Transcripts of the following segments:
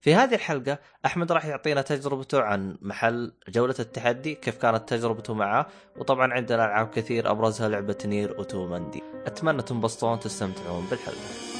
في هذه الحلقة أحمد راح يعطينا تجربته عن محل جولة التحدي كيف كانت تجربته معه وطبعا عندنا ألعاب كثير أبرزها لعبة نير أوتوماندي. أتمنى تنبسطون وتستمتعون بالحلقة.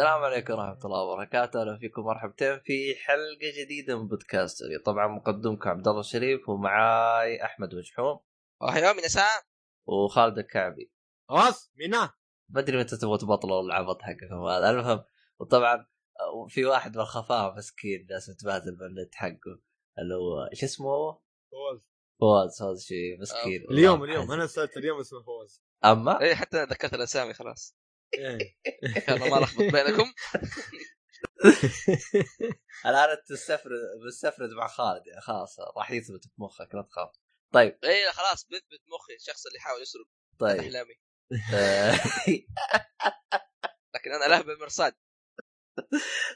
السلام عليكم ورحمة الله وبركاته، أهلا فيكم مرحبتين في حلقة جديدة من بودكاستري، طبعا مقدمكم عبد الله الشريف ومعاي أحمد مجحوم. أيوه من ساعة وخالد الكعبي، خلاص منا ما أدري متى تبغوا تبطلوا العبط حقكم هذا، المهم وطبعا في واحد من الخفاء مسكين ناس متبادل بالنت حقه اللي هو شو اسمه؟ هو؟ فواز. فواز فواز شيء مسكين. اليوم اليوم. أنا سألت اليوم اسمه فواز. أما؟ اي حتى ذكرت الأسامي خلاص. يلا ما لخبط بينكم. الآن أنت تستفرد مستفرد مع خالد يعني خلاص راح يثبت في مخك لا تخاف. طيب. اي لا خلاص بثبت مخي الشخص اللي يحاول يسرق. طيب. أحلامي. لكن أنا له بالمرصاد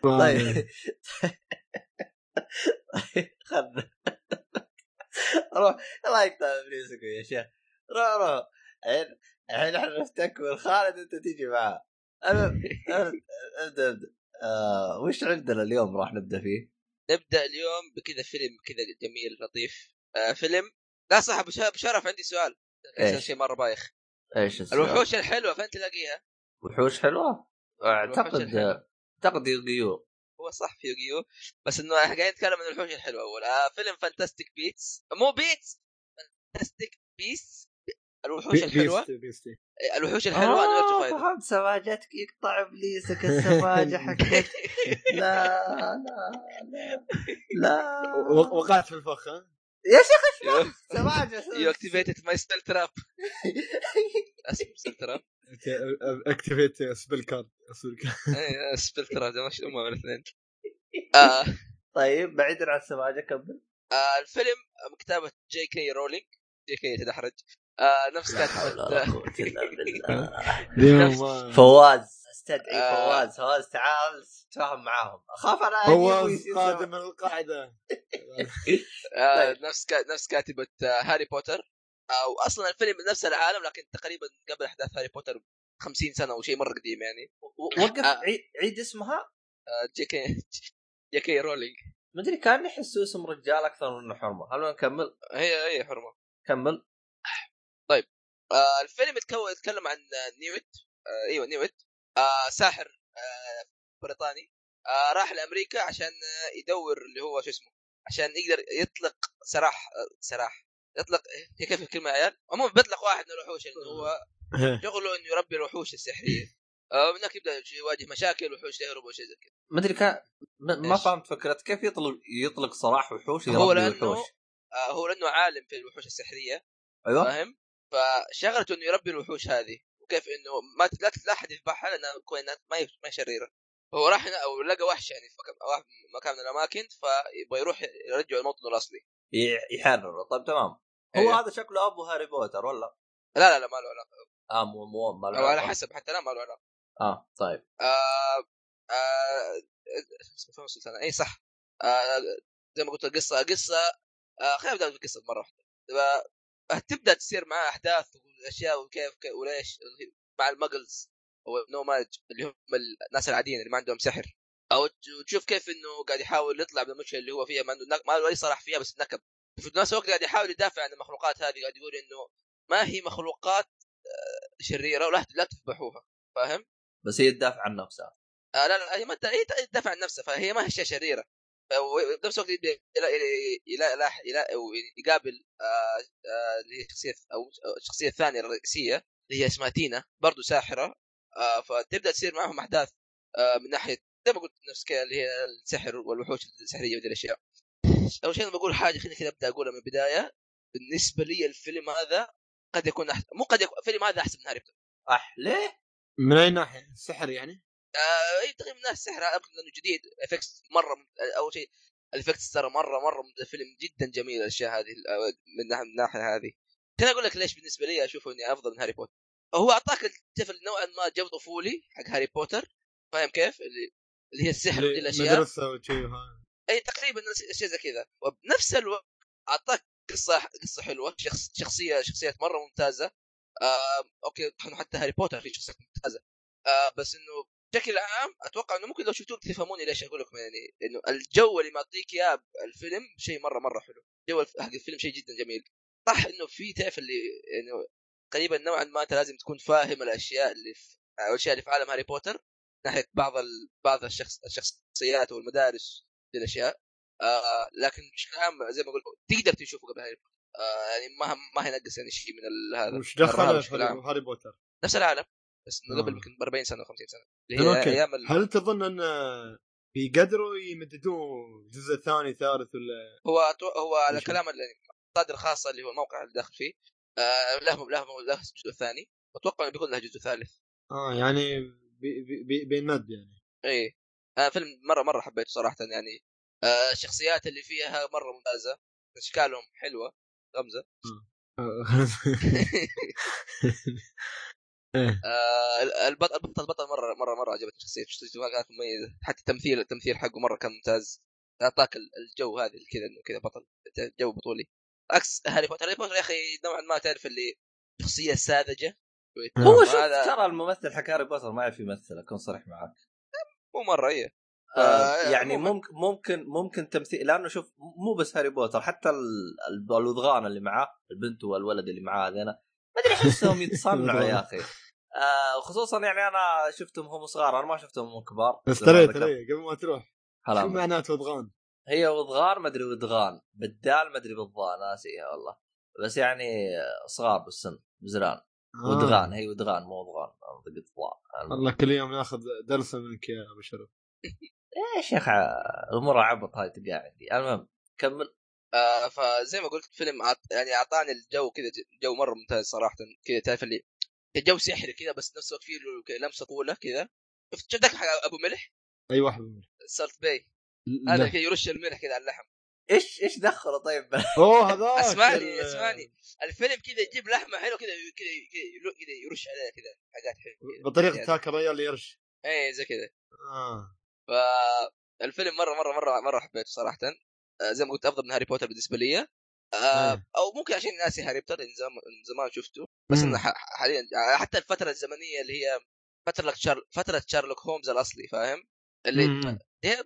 طيب. خذ روح. الله يقطع ابليسكم يا شيخ. روح روح. الحين الحين إحنا نستكمل خالد أنت تيجي معاه ابدا ابدا آه، وش عندنا اليوم راح نبدأ فيه؟ نبدأ اليوم بكذا فيلم كذا جميل لطيف آه فيلم لا صح أبو شرف- عندي سؤال إيش؟ شيء مرة بايخ إيش السؤال؟ الوحوش الحلوة فين تلاقيها؟ وحوش حلوة؟ أعتقد. أعتقد يوغيو هو صح في يوغيو بس إنه إحنا قاعدين نتكلم عن الوحوش الحلوة أول آه فيلم Fantastic Beasts مو Beasts Fantastic Beasts الوحوش الحلوة؟ Beasts Beasts إيه، الوحوش الحلوة أنا آه، فايدة فهمت سماجتك يقطع إبليسك السماجه حقك. لا لا لا. وقعت في الفخ ها؟ يا شيخ إيش سماجه you activated my spell trap اسم spell trap activate spell card spell card اي spell trap امهم الاثنين آه. طيب بعيدا عن السماجه كمل. آه الفيلم كتابة جي كي رولينج جي كي تدحرج آه نفس كاتبة فواز أستدعي آه. فواز. فواز تعال تفاهم معاهم. أخاف أنا فواز قادم من القاعدة. آه طيب. نفس. نفس كاتبة آه هاري بوتر. أو أصلا الفيلم نفس العالم لكن تقريبا قبل أحداث هاري بوتر 50 سنة أو شيء مرة قديم يعني. وقف. عيد, اسمها؟ جي كي جي كي رولينج. مدري كان يحسوا اسم رجال أكثر منه حرمة. هل نكمل؟ هي هي حرمة. كمل. آه الفيلم يتكلم عن آه، نيوت آه أيوه نيوت آه ساحر آه بريطاني آه راح لأمريكا عشان آه يدور اللي هو شو اسمه عشان يقدر يطلق سراح آه سراح يطلق هي كيف الكلمة يا عيال؟ عموما بيطلق واحد من الوحوش اللي هو شغله إنه يربي الوحوش السحرية. آه من هناك يبدأ يواجه مشاكل وحوش تهرب وشيء زي كذا. مدري كان م- ما؟ فهمت فكرة. كيف يطلق يطلق سراح وحوش هو لأنه وحوش آه هو لأنه عالم في الوحوش السحرية. أيوه. فاهم؟ فشغلته إنه يربي الوحوش هذه وكيف إنه ما لا احد يذبحها لأنها كونها ما هي ما شريرة. هو راح هنا أو لقى وحش يعني في مكان من الأماكن فيبغى يروح يرجع الموطن الأصلي. ي- يحرر طيب تمام. هو أيوه. هذا شكله أبو هاري بوتر ولا؟ لا لا لا ما له علاقة. آه مو مو ما له أو على. حسب حتى لا ما له علاقة. آه طيب. آه آه السلطان اي صح. آه زي ما قلت القصة قصة. آه خلينا نبدأ بالقصة مرة واحدة. آه، تبدأ تصير معاه أحداث وأشياء وكيف كيف وليش؟ مع المجلز أو النوماج اللي هم الناس العاديين اللي ما عندهم سحر. أو تشوف كيف إنه قاعد يحاول يطلع من المشكلة اللي هو فيها ما عنده ما له أي صلاح فيها بس نكب. في نفس الوقت قاعد يحاول يدافع عن المخلوقات هذه قاعد يقول إنه ما هي مخلوقات آه، شريرة ولا لا تذبحوها. فاهم؟ بس هي تدافع عن نفسها. آه لا لا هي ما هي تدافع عن نفسها فهي ما هي شيء شريرة. بنفس الوقت يقابل آه، آه، اللي هي أو الشخصيه الثانية الرئيسيه اللي هي اسمها تينا برضو ساحرة آه، فتبدأ تصير معهم أحداث آه من ناحية زي ما قلت نفس اللي هي السحر والوحوش السحرية وذي الاشياء أول شيء أنا بقول حاجة خليني كذا أبدأ أقولها من البداية بالنسبة لي الفيلم هذا قد يكون أحسن مو قد يكون الفيلم هذا أحسن من هاري بوتر اح ليه؟ من أي ناحية؟ السحر يعني؟ آه تقريبا الناس السحر يمكن لأنه جديد. effects مرة أول شيء ال effects ترى مره مرة الفيلم جدا جميل الأشياء هذه آه، من ناح- من الناحيه هذه. خليني أقول لك ليش بالنسبة لي أشوفه إني أفضل من هاري بوتر. هو أعطاك الطفل نوعا ما جو طفولي حق هاري بوتر. فاهم كيف؟ اللي اللي هي السحر وذي الأشياء. مدرسه وشي وها. أي تقريبا أشياء زي كذا. وبنفس الوقت أعطاك قصه قصة حلوة شخص شخصيه شخصيات مرة ممتازة. آه، okay حتى هاري بوتر في شخصيات ممتازة. آه، بس إنه بشكل عام أتوقع إنه ممكن لو شفتوه تفهموني ليش أقول لكم يعني إنه الجو اللي معطيك إياه الفيلم شيء مرة مرة حلو. الجو الف- حق الفيلم شيء جدا جميل. صح إنه في تعرف اللي إنه قريبا نوعا ما أنت لازم تكون فاهم الأشياء اللي في الأشياء اللي في عالم هاري بوتر ناحية بعض ال... بعض الشخص الشخصيات والمدارس دي الاشياء آه لكن بشكل عام زي ما قلت تقدر تشوفه قبل هاري بوتر. آه يعني ما ما هينقص يعني شيء من هذا وش دخل. هاري بوتر؟ نفس العالم. بس إنه قبل آه. يمكن ب 40 سنة و50 سنة. اللي هي أيام ال... هل تظن أن بيقدروا يمددون جزء ثاني ثالث ولا؟ هو أتو- هو على؟ كلام المصادر الخاصه اللي هو الموقع اللي داخل فيه آه لهم لهم له جزء ثاني واتوقع إنه بيكون له جزء ثالث. آه يعني بي بي بي بينمد يعني. إي. آه فيلم مرة مرة حبيته صراحة يعني. آه الشخصيات اللي فيها مرة ممتازة. أشكالهم حلوة. غمزة. إيه. آه البطل البطل البطل مره مره مرة عجبتني شخصيته شخصيته كانت مميزه حتى التمثيل التمثيل حقه مرة كان ممتاز. أعطاك ال- الجو هذا كذا انه كذا بطل جو بطولي. عكس هاري بوتر. هاري بوتر يا أخي نوعا ما تعرف اللي شخصية ساذجة. هو شوف هذا ترى الممثل حق هاري بوتر ما يعرف يمثل أكون صريح معك مو مرة إيه. آه آه، يعني. ممكن ممكن ممكن تمثيل لأنه شوف مو بس هاري بوتر حتى ال- ال- الورعان اللي معاه البنت والولد اللي معاه هذين ما أدري احسهم يتصنعوا يا أخي. آه خصوصا يعني أنا شفتهم هم صغار أنا ما شفتهم هم كبار. ترى قبل ما تروح شو معناته وضغان؟ هي وضغان ما أدري ودغان بالدال ما أدري بالضاء ناسيها والله. بس يعني صغار بالسن بزران. آه. ودغان هي ودغان مو وضغان. أنا قلت ضاء الله كل يوم ناخذ درس منك يا أبو شرف. إيش يا أخي الأمور عبط هاي تلقاها عندي. المهم كمل. آه فزي ما قلت فيلم عط... يعني أعطاني الجو كذا جو مرة ممتاز صراحة. كذا تعرف اللي جو سحري كذا بس نفس الوقت فيه له لمسة طوله كذا شفت شفت ذاك حق أبو ملح؟ اي واحد منهم Salt Bae هذا. كذا يرش الملح كذا على اللحم. إيش إيش دخله طيب؟ أوه هذاك اسمعني ال- اسمعني. الفيلم كذا يجيب لحمة حلوة كذا كذا كذا يرش عليها كذا حاجات حلوة. بطريقة يعني. تاكل ريال يرش. إيه زي كذا آه. فالفيلم مرة مرة مرة مرة حبيته صراحة. آه، زي ما قلت أفضل من هاري بوتر بالنسبة لي. آه، آه. أو ممكن عشان ناسي هاري بوتر زمان شفته. بس. انه حاليا حتى الفترة الزمنية اللي هي فترة شار... فترة شارلوك هومز الأصلي فاهم؟ اللي مم. هي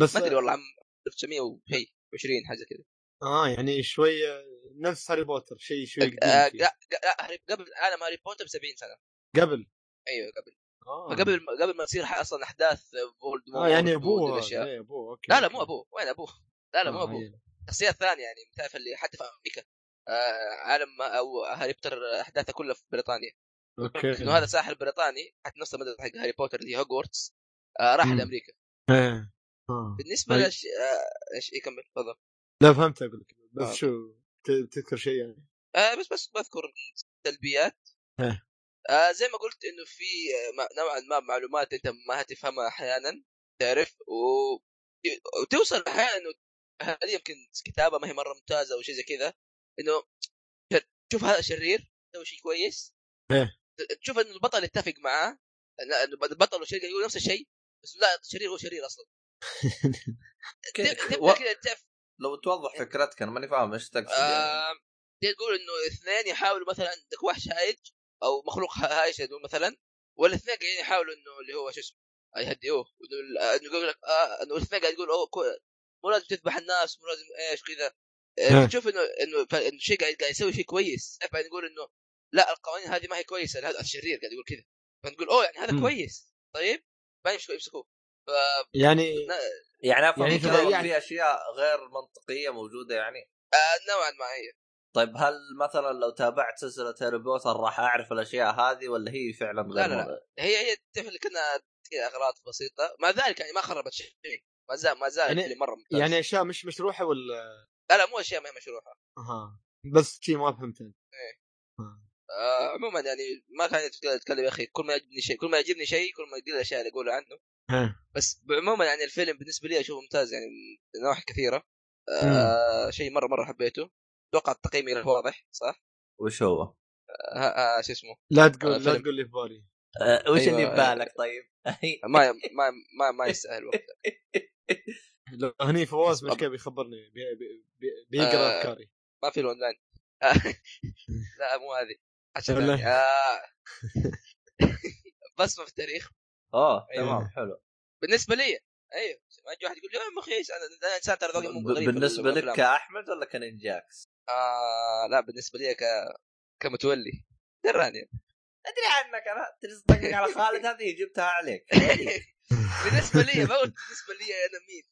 بس ما أدري والله عام 1900 وهي 20 حاجة كذا آه يعني شوية نفس هاري بوتر شيء شوي قديم آه،. لا لا قبل عالم هاري بوتر ب 70 سنة قبل أيوه قبل آه فقبل قبل ما تصير أصلا أحداث فولدمورت آه يعني أبوه الأشياء إيه، أبوه okay لا لا. مو أبوه وين أبوه؟ لا لا مو آه، أبوه يعني. شخصيات ثانية يعني تعرف اللي حتى في أمريكا آه عالم أو هاري بوتر أحداثه كلها في بريطانيا. okay. إنه هذا ساحر بريطاني حتى نفس المدرسة حق هاري بوتر اللي هي هوجورتس آه راح مم. لأمريكا. إيه. آه. بالنسبة طيب. لش آه إيش يكمل تفضل. لا فهمت أقول لك. بس آه. شو تذكر شيء يعني؟ آه بس بس بذكر سلبيات إيه. آه زي ما قلت إنه في آه، نوعا ما معلومات أنت ما هتفهمها أحيانا تعرف و... وتوصل أحيانا إنه هل يمكن كتابة ما هي مرة ممتازة أو شيء زي كذا. إنه تشوف هذا شرير يسوي شيء كويس. إيه. تشوف إنه البطل يتفق معاه. لا البطل والشرير يقول نفس الشيء بس لا الشرير هو شرير أصلا. تبدا كذا. تعرف لو توضح فكرتك أنا ماني فاهم إيش تقصد يعني. تقول إنه اثنين يحاولوا مثلا عندك وحش هايج أو مخلوق هايج مثلا والاثنين قاعدين يحاولوا إنه اللي هو شو اسمه يهدئوه. إنه يقول لك آه إنه الاثنين قاعد يقول أوه مو لازم تذبح الناس مو لازم إيش كذا. آه،. تشوف انه إنه شيء قاعد قاعد يسوي شيء كويس. بعدين يقول إنه لا القوانين هذه ما هي كويسة. هذا الشرير قاعد يقول كذا. فنقول أوه يعني هذا مم. كويس. طيب؟ بعدين يمسكوه. ف يعني يعني أفهم يعني يعني يعني- في أشياء غير منطقية موجودة يعني؟ آه نوعا ما هي طيب هل مثلا لو تابعت سلسلة هاري بوتر راح أعرف الأشياء هذه ولا هي فعلا غير لا، لا، لا. هي هي اللي كنا أغراض بسيطة. مع ذلك يعني ما خربت شيء. ما زال ما زال يعني- يعني مرة ممتاز. يعني أشياء مش مشروحة ولا لا لا مو أشياء ما هي مشروحه أها بس شيء ما فهمت انت آه عموما يعني ما كان يتكلم يا أخي كل ما يعجبني شيء كل ما يعجبني شيء كل ما يقل الاشياء اللي اقولها عنه ها. بس عموما يعني الفيلم بالنسبة لي أشوفه ممتاز يعني من نواحي كثيرة آه شيء مرة مرة حبيته أتوقع التقييم غير واضح صح؟ وش هو؟ آه آه شو اسمه لا تقول آه، لا. تقول لي في بالي آه، وش أيوة. اللي ببالك طيب؟ ما ما ما ما يستاهل وقت لو هني فواز بس مش كيف بيخبرني بي- بي- بي- بيقرأ آه. أفكاري ما في الاونلاين لا مو هذه عشان. ثانية. آه بصمه في التاريخ اوه أيوة. تمام حلو بالنسبة لي أيوه ما يجي واحد يقول لي يا أخي إيش؟ أنا أنا إنسان ترى ذوقي مو غريب بالنسبة لك. كأحمد ولا كنينجاكس؟ آه لا بالنسبة لي ك كمتولي دراني أدري عنك أنا تصدق على خالد هذه جبتها عليك بالنسبة لي ما قلت بالنسبة لي أنا مين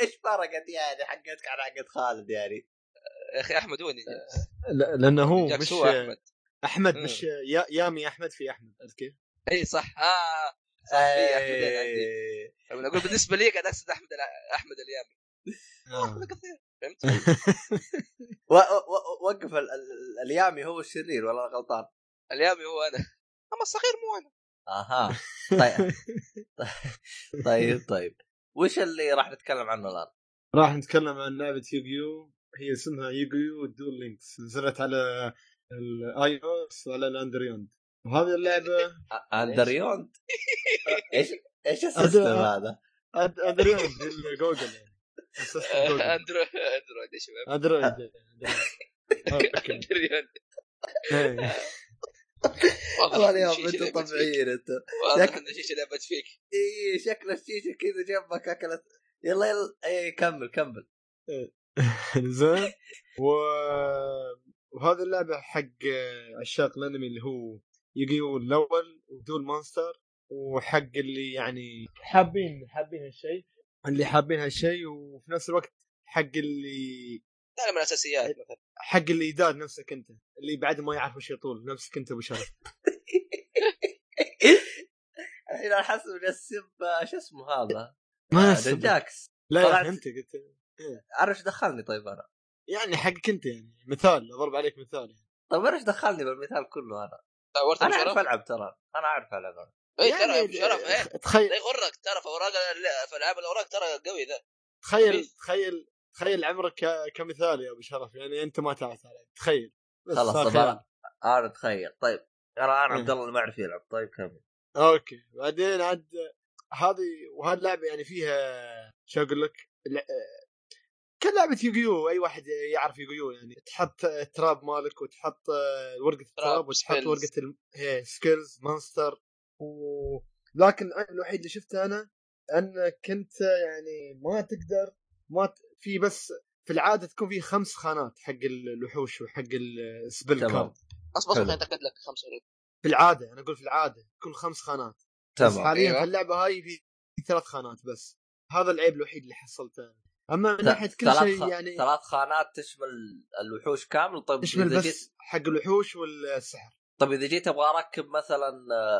إيش فرقت يعني حقتك على حقت خالد يعني؟ يا أخي أحمد هو لا- لأنه هو مش هو أحمد أحمد مم. مش يا يامي أحمد في أحمد عرفت كيف؟ إي صح آه صح في. لما أقول بالنسبة لي قاعد أقصد أحمد أحمد اليامي آه. أحمد كثير فهمت؟ وقف ال- ال- اليامي هو الشرير ولا غلطان؟ اليامي هو أنا أما الصغير مو أنا آها. طيب. طيب طيب. وش اللي راح نتكلم عنه الآن؟ راح نتكلم عن لعبة يوغيو. هي اسمها يوغيو Duel Links نزلت على ال iOS وعلى الاندريوند وهذه اللعبة اندريوند إيش إيش ال system هذا؟ اندريوند جوجل يعني أسست جوجل. اندرو اندرويد يا شباب. اندرويد اندرويد والله اليوم فيك. طبيعيين أنتم واضح ان الشيشه لعبت فيك. اي شكل الشيشه كذا جنبك أكلت. يلا يلا اي كمل كمل. زين. و... وهذه اللعبة حق عشاق الأنمي اللي هو يوغيو الأول ودول مونستر وحق اللي يعني حابين حابين هالشيء. اللي حابين هالشيء وفي نفس الوقت حق اللي تعلم الأساسيات مثلا حق اللي يداد نفسك أنت اللي بعد ما يعرف وش يطول نفسك أنت ابو شرف الحين أنا حاسس من السب شو اسمه هذا؟ ما آه، أسبب. جاكس لا يا أنت قلت عارف إيش دخلني طيب أنا؟ يعني حقك أنت يعني مثال أضرب عليك مثال يعني. طيب إيش دخلني بالمثال كله أنا؟ أنا أعرف ألعب ترى أنا أعرف ألعب أنا. اي ترى يعني أبو شرف إيه. تخيل لا يغرك ترى في أوراق في العاب الأوراق ترى قوي ذا تخيل إيه. تخيل تخيل عمرك ك- كمثال يا أبو شرف يعني أنت ما تعرف عليك تخيل. بس خلاص طب. أنا أنا اتخيل طيب أنا أنا إيه. عبد الله ما يعرف يلعب. طيب كمل. okay. بعدين عاد هذه وهذه اللعبه يعني فيها شو أقول لك؟ الع- كلعبه يوغيو أي واحد يعرف يوغيو يعني. تحط ال trap مالك وتحط ورقة ال trap وتحط. ورقة الم... هي spells monster و... لكن الوحيد اللي شفته أنا انك انت يعني ما تقدر ما ت... في بس في العادة تكون في خمس خانات حق الوحوش وحق ال spell تمام. card بس بس اتاكد لك خمسة في العادة أنا أقول في العادة تكون خمس خانات. بس تمام. حاليا أيوة. في اللعبة هاي في ثلاث خانات بس. هذا العيب الوحيد اللي حصلته. أما من ناحية كل شيء يعني ثلاث خانات تشمل الوحوش كامل؟ طيب تشمل بس جيت حق الوحوش والسحر. طيب إذا جيت أبغى أركب مثلا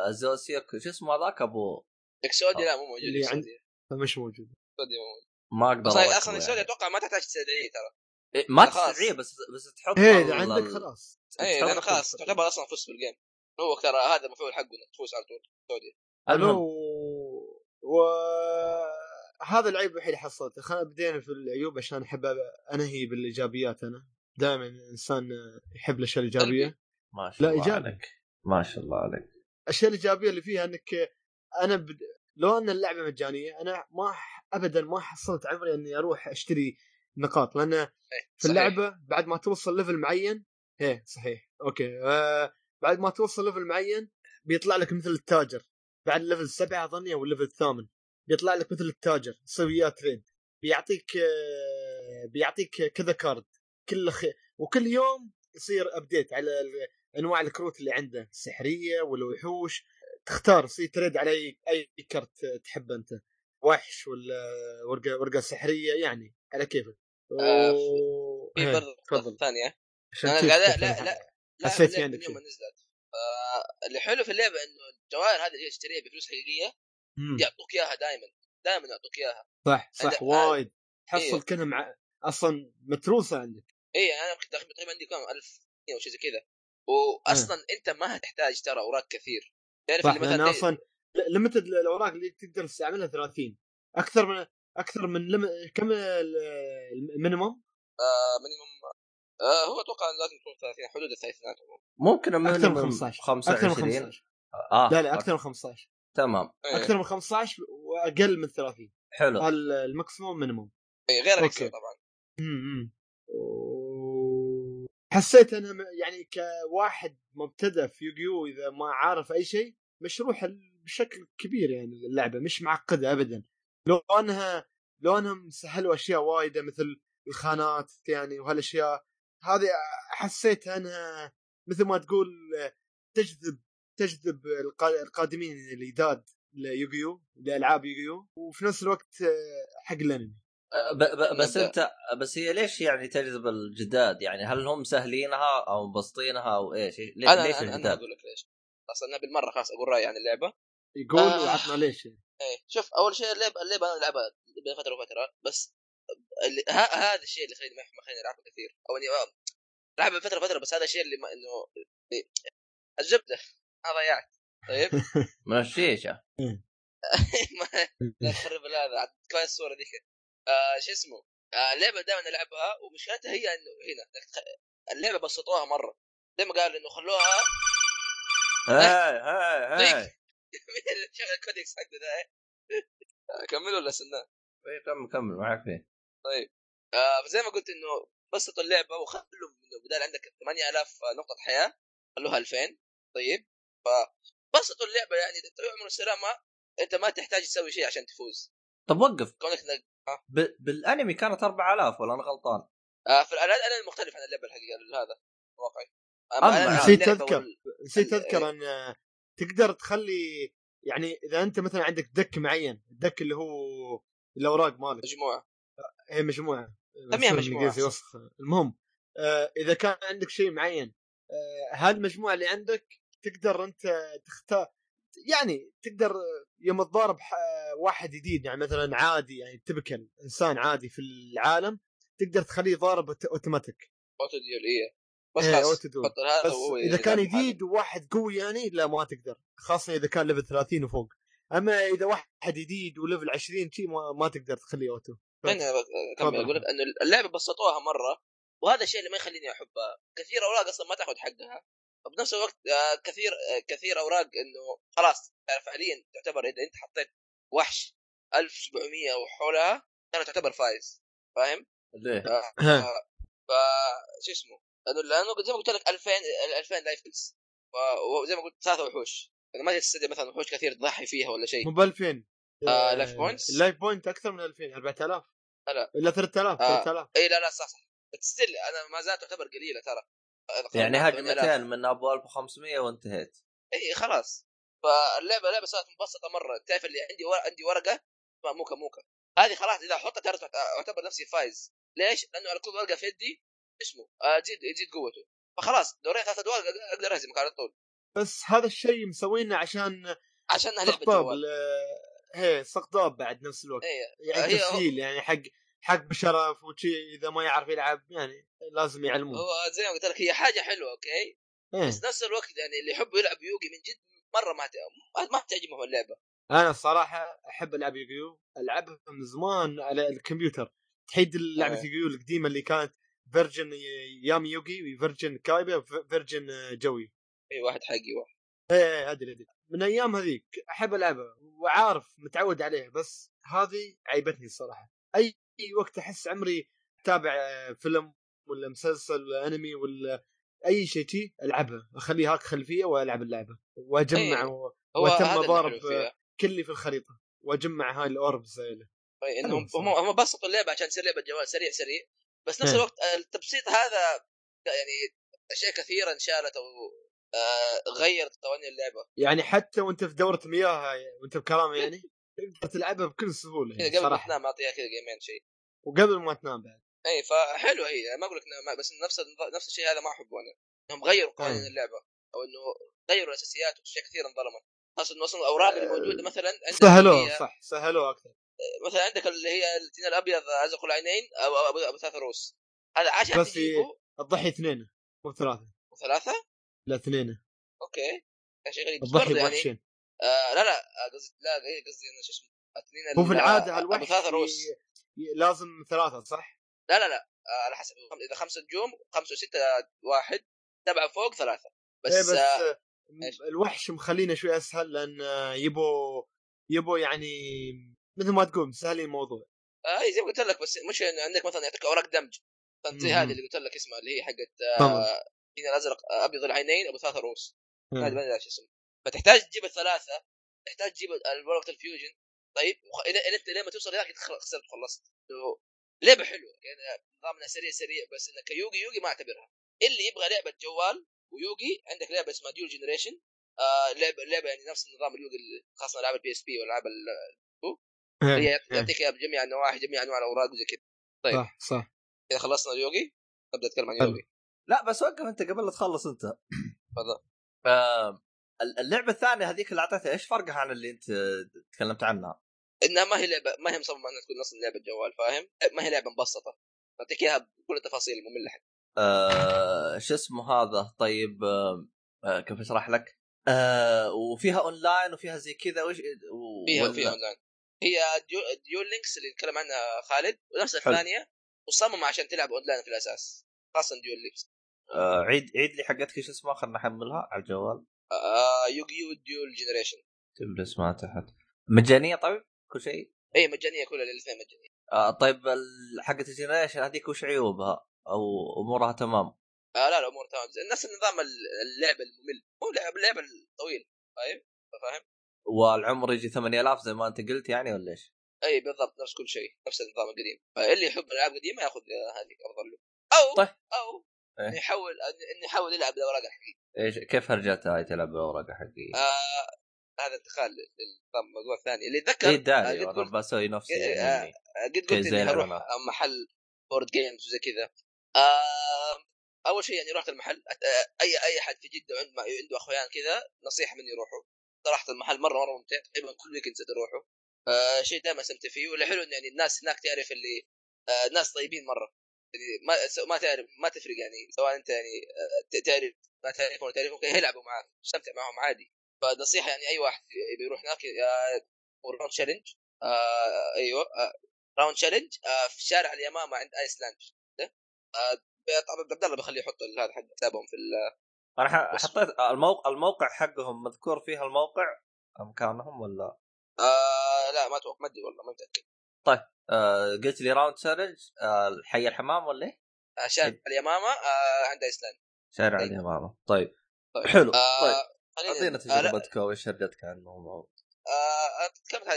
آه، زوسيوك شو اسمه هذاك أبو؟ اكسودي لا مو موجود اللي عند- اكسودي فمش موجود. اكسودي مو موجود. ما أقدر أصلا يعني. أتوقع ما تحتاج تستدعيه ترى. إيه، ما. تستدعيه بس بس تحط إيه عندك خلاص. اي تحط لأن خلاص تعتبر أصلا فزت بال game. هو ترى هذا المفعول حقه انك تفوز على طول. اكسودي المهم. ألو. وهذا العيب الوحيد اللي حصلته. خلينا بدينا في العيوب عشان أحب أنهي بالإيجابيات أنا. دائما إنسان يحب الأشياء الإيجابية. ما شاء لا، الله إيجابي. عليك. ما شاء الله عليك. الأشياء الإيجابية اللي فيها إنك أنا بد... لو أن اللعبة مجانية أنا ما. ابدا ما حصلت عمري أني أروح أشتري نقاط لأن في. اللعبة بعد ما توصل level معين إيه صحيح okay آه بعد ما توصل level معين بيطلع لك مثل التاجر بعد level سبعة أظني أو ال level الثامن بيطلع لك مثل التاجر تسوي وياه تريد بيعطيك آه بيعطيك كذا card كل خ... وكل يوم يصير update على أنواع الكروت اللي عنده السحرية والوحوش تختار تريد على اي أي كرت تحبه أنت؟ وحش ولا ورقه ورقة سحرية يعني على كيفك. آه، و... في إيه، برضه ثانية. أنا قاعد لا. لا لا حسيت عندك يوم. نزلت. آه اللي حلو في اللعبة إنه الجواهر هذه اللي تشتريها بفلوس حقيقية. يعطوك إياها دائما دائما يعطوك إياها. صح صح وايد. إيه. تحصل كأنها مع أصلا متروسة عندك. اي أنا يمكن داخل تقريبا عندي كم؟ 1000 أو شيء زي كذا. واصلا أنت ما تحتاج ترى أوراق كثير. تعرف اللي مثلا أصلا limited الاوراق اللي تقدر تستعملها 30 أكثر من أكثر من لم... كم ال- ال minimum آه minimum آه هو أتوقع لازم تكون 30 حدود الثلاثينات ممكن أكثر من minimum 15 25 أكثر من 15 آه لا لا أكثر من 15 تمام. إيه. أكثر من 15 وأقل من 30 حلو. هذا ال maximum minimum إيه، غير. اكسل طبعا. امم حسيت أنا يعني كواحد مبتدئ في يوغيو إذا ما عارف أي شيء مشروح بشكل كبير يعني اللعبه مش معقدة ابدا. لو انها لو انهم سهلوا أشياء وايدة مثل الخانات يعني وهالأشياء. هذه حسيت انها مثل ما تقول تجذب تجذب القا- القادمين الجداد ليوغيو لألعاب يوغيو. وفي نفس الوقت حق الأنمي. بس. انت بس هي ليش يعني تجذب الجداد؟ يعني هل هم سهلينها أو مبسطينها أو إيش؟ ليه أنا ليش أنا, أنا الجداد؟ أقول لك ليش. أصلا أنا بالمرة خلاص أقول رأيي عن اللعبة. يقول آه. وعطنا ليش. يعني. إيه شوف أول شيء اللعبه اللعبة أنا العبها بين فترة وفترة بس هذا الشيء اللي خليني ما ما خليني العبها كثير. أو إني العبها بين فترة وفترة بس هذا الشيء اللي ما إنه الزبده ما ضيعت طيب؟ من الشيشه ما- لا تخرب هذا كفايه الصورة ذيك. آه شو اسمه؟ آه اللعبة دائما ألعبها ومشكلتها هي إنه هنا اللعبة بسطوها مرة. زي ما قال إنه خلوها هاي هاي هاي. مين اللي شغل الكودكس حقه ده؟ إيه؟ آه، كملوا ولا سناه إيه، كمل كمل معك فيه طيب. آه زي ما قلت إنه بسطوا اللعبة وخلوا بدال عندك 8000 نقطة حياة خلوها 2000 طيب. فبسطوا اللعبة يعني انت عمر السلامه أنت ما تحتاج تسوي شيء عشان تفوز. طب وقف. كونك إنك- ب... بالانمي كانت 4000 ولا أنا غلطان؟ آه في الالعاب أنا مختلف عن اللعبه الحقيقة هذا واقعي. نسيت. وال- نسيت أذكر أن تقدر تخلي يعني إذا أنت مثلا عندك deck معين ال deck اللي هو الأوراق مالك. مجموعة. هي مجموعة. سميها وسخ المهم آه إذا كان عندك شيء معين آه هذه المجموعه اللي عندك تقدر أنت تختار يعني تقدر يوم تضارب واحد جديد يعني مثلا عادي يعني تبكل إنسان عادي في العالم تقدر تخليه ضارب automatic auto duel إيه. بس إيه، خلاص بس إذا كان جديد وواحد قوي يعني لا ما تقدر. خاصة إذا كان level 30 وفوق. أما إذا واحد جديد و level 20 شيء ما, ما تقدر تخليه auto أكمل تفضل. أقول لك إنه اللعبة بسطوها مرة وهذا الشيء اللي ما يخليني أحبها. كثير أوراق أصلا ما تأخذ حقها. وبنفس الوقت آه، كثير آه، كثير أوراق إنه خلاص تعرف فعليا تعتبر إذا أنت حطيت وحش 1700 وحولها ترى تعتبر فايز فاهم؟ ليه؟ آه، ف شو اسمه؟ لأنه لأنه زي ما قلت لك 2000 ال 2000 lives وزي ما قلت ثلاثة وحوش يعني ما تستدعي مثلا وحوش كثير تضحي فيها ولا شيء مو ب 2000 آه، life points؟ ال life point أكثر من 2000 4000 لا. إلا 3000 آه. 3000 اي لا لا صح صح still أنا ما زالت تعتبر قليلة ترى يعني هجمتين 8000. من أبو 1500 وانتهيت. إي خلاص. فاللعبه لعبه صارت مبسطة مرة. تعرف اللي عندي ور... عندي ورقة؟ اسمها موكا موكا. هذه خلاص إذا احطها تعرف أعتبر نفسي فايز. ليش؟ لأنه على كل ورقة في يدي اسمه آه، تزيد تزيد قوته. فخلاص دورين ثلاث أدوار أقدر- أقدر اهزمك على طول. بس هذا الشيء مسوينه عشان عشانها لعبة استقطاب جوال ل- هي استقطاب بعد نفس الوقت. إي يعني هي- تسهيل يعني حق حق بشرف وشي إذا ما يعرف يلعب يعني لازم يعلموه هو زي ما قلت لك هي حاجة حلوة okay؟ إيه. بس نفس الوقت يعني اللي يحب يلعب يوغي من جد مرة ما ما تعجبه اللعبة. أنا الصراحة أحب ألعب يوغيو ألعبها من زمان على الكمبيوتر. تحيد لعبة إيه. يوغيو القديمة اللي كانت version يامي يوغي و version كايبا و version جوي. اي واحد حقي واحد. إيه أدري أدري. من أيام هذيك أحب ألعبها وعارف متعود عليها بس هذه عيبتني الصراحة. أي وقت أحس عمري أتابع آه، فيلم ولا مسلسل ولا أنمي ولا أي شيء تي العبها اخليها هاك خلفية وألعب اللعبة وأجمع إيه. و... هو وتم هذا اللي ضارب. كلي في الخريطة وأجمع هاي الأوربز الصراحة. هم هم بسطوا اللعبه عشان تصير لعبة جوال سريع سريع بس نفس إيه. الوقت التبسيط هذا يعني أشياء كثيرة انشالت أو آه، غيرت قوانين اللعبة يعني حتى وأنت في دورة مياه وأنت بكرامه يعني تقدر تلعبها بكل سهولة يعني قبل ما تنام أعطيها كذا جيمين شيء وقبل ما تنام بعد. اي فحلو هي ما أقول لك بس نفس نفس الشيء هذا ما أحبه أنا. إنهم غيروا قوانين إيه. اللعبة أو إنه غيروا الأساسيات واشياء كثيره انظلمت. خاصة إنه أصلا الأوراق اللي موجودة مثلا عندك سهلوه هي- صح سهلوه أكثر. مثلا عندك اللي هي التين الأبيض أزرق العينين أو أبو ثلاث رؤوس هذا عشان بس الضحي اثنين مو ثلاثة. ثلاثة؟ لا اثنين. أوكي. كان شيء غريب. الضحي يعني بوحشين آه لا لا آه، قصدي لا إيه قصدي إنه شو اسمه اثنين هو في ال- العادة آه، الوحش أبو ثلاث رؤوس ي- ي- لازم ثلاثة صح؟ لا لا لا آه، على حسب إذا خمسة نجوم خمسة وستة واحد سبعة فوق ثلاثة بس, إيه بس آه آه،؟ الوحش مخلينه شوي أسهل لأن يبوا يبوا يعني مثل ما تقول مسهلين الموضوع آه إيه، زي ما قلت لك بس مش عندك مثلا يعطيك أوراق دمج زي. هذه اللي قلت لك اسمها اللي هي حقت. آه الأزرق أبيض العينين أبو ثلاث رؤوس ما مم. أدري شو اسمه فتحتاج تجيب الثلاثة تحتاج تجيب ورقه ال fusion طيب وخ- اذا اذا أنت لما توصل هناك خسرت وخلصت إنه لعبة حلوة يعني نظامنا سريع سريع بس إنك يوغي يوغي ما أعتبرها. اللي يبغى لعبة جوال ويوغي عندك لعبة اسمها Duel Generation آه لعبه لعبة يعني نفس النظام اليوغي اللي خاصة العاب ال PSP إيه، اللي هي إيه. يعطيك إياها بجميع النواحي جميع أنواع الأوراق وزي كذا. طيب. صح صح. إذا خلصنا اليوغي ابدا اتكلم عن حلو. يوغي لا بس وقف أنت قبل لا تخلص أنت. تفضل. آه اللعبة الثانية هذيك اللي أعطيتها إيش فرقها عن اللي أنت تكلمت عنها؟ إنها ما هي لعبه ما هي مصممة إنها تكون أصلا لعبه جوال فاهم؟ ما هي لعبة مبسطة تعطيك إياها بكل التفاصيل المملة حق آه شو اسمه هذا طيب آه آه كيف أشرح لك؟ آه وفيها أونلاين وفيها زي كذا وش و- فيها ولا- فيها أونلاين هي ديو Duel Links اللي نتكلم عنها خالد ونفس. الثانية مصممة عشان تلعب أونلاين في الأساس خاصه Duel Links آه عيد عيد لي حقتك إيش اسمها خلنا نحملها على الجوال آه يوغيو Duel Generation تكتب لي اسمها تحت. مجانية طيب؟ كل شيء؟ اي مجانية كلها الاثنين مجانية. آه طيب حقت ال Generation هذيك وش عيوبها؟ أو أمورها تمام؟ آه لا لا امور تمام. نفس النظام ال- اللعب الممل. هو لعب اللعب الطويل طيب؟ فاهم؟ والعمر يجي 8000 زي ما أنت قلت يعني ولا إيش؟ اي بالضبط نفس كل شيء نفس النظام القديم. فاللي يحب الالعاب القديمه ياخذ هذه أفضل له. أو طيب. أو إيه. إنه يحاول إنه يحاول يلعب بالاوراق الحقيقية. إيش كيف هرجتها هاي تلعب بالورقه حقي؟ آه هذا انتقال للنظام الموضوع الثاني اللي اتذكر إيه آه، داري قد أنا قلت بسوي نفسي إيه، يعني. آه، قد قلت إني الإعلانات. محل board games وزي كذا. آه أول شيء يعني رحت المحل آه، اي أي أحد في جدة عنده عنده اخويان كذا نصيحة مني روحوا. صراحة المحل مرة مرة ممتع. تقريبا كل weekend تروحوا. آه شيء دائما استمتع فيه. واللي حلو إن يعني الناس هناك تعرف اللي آه ناس طيبين مرة. يعني ما ما تعرف ما تفرق يعني. سواء أنت يعني آه، تعرف ما تعرفهم ولا تعرفهم كده يلعبوا معاك. تستمتع معهم عادي. فنصيحة يعني أي واحد يبي يروح هناك آه، Round Challenge آه أيوه آه Round Challenge آه في شارع اليمامة عند ايسلاند آه طبعا عبد الله بخليه يحط هذا حق حسابهم في أنا. حطيت الموقع الموقع حقهم مذكور فيها الموقع؟ مكانهم ولا؟ آه لا ما أتوقع ما أدري والله ما متأكد. آه قلت لي Round Challenge آه حي الحمام ولا إيه؟ آه شارع اليمامة آه عند ايسلاند شارع طيب. اليمامه طيب. طيب. حلو. آه طيب. أعطينا آه تجربتك وايش هرجتك عنه الموضوع؟ آه تكلمت عن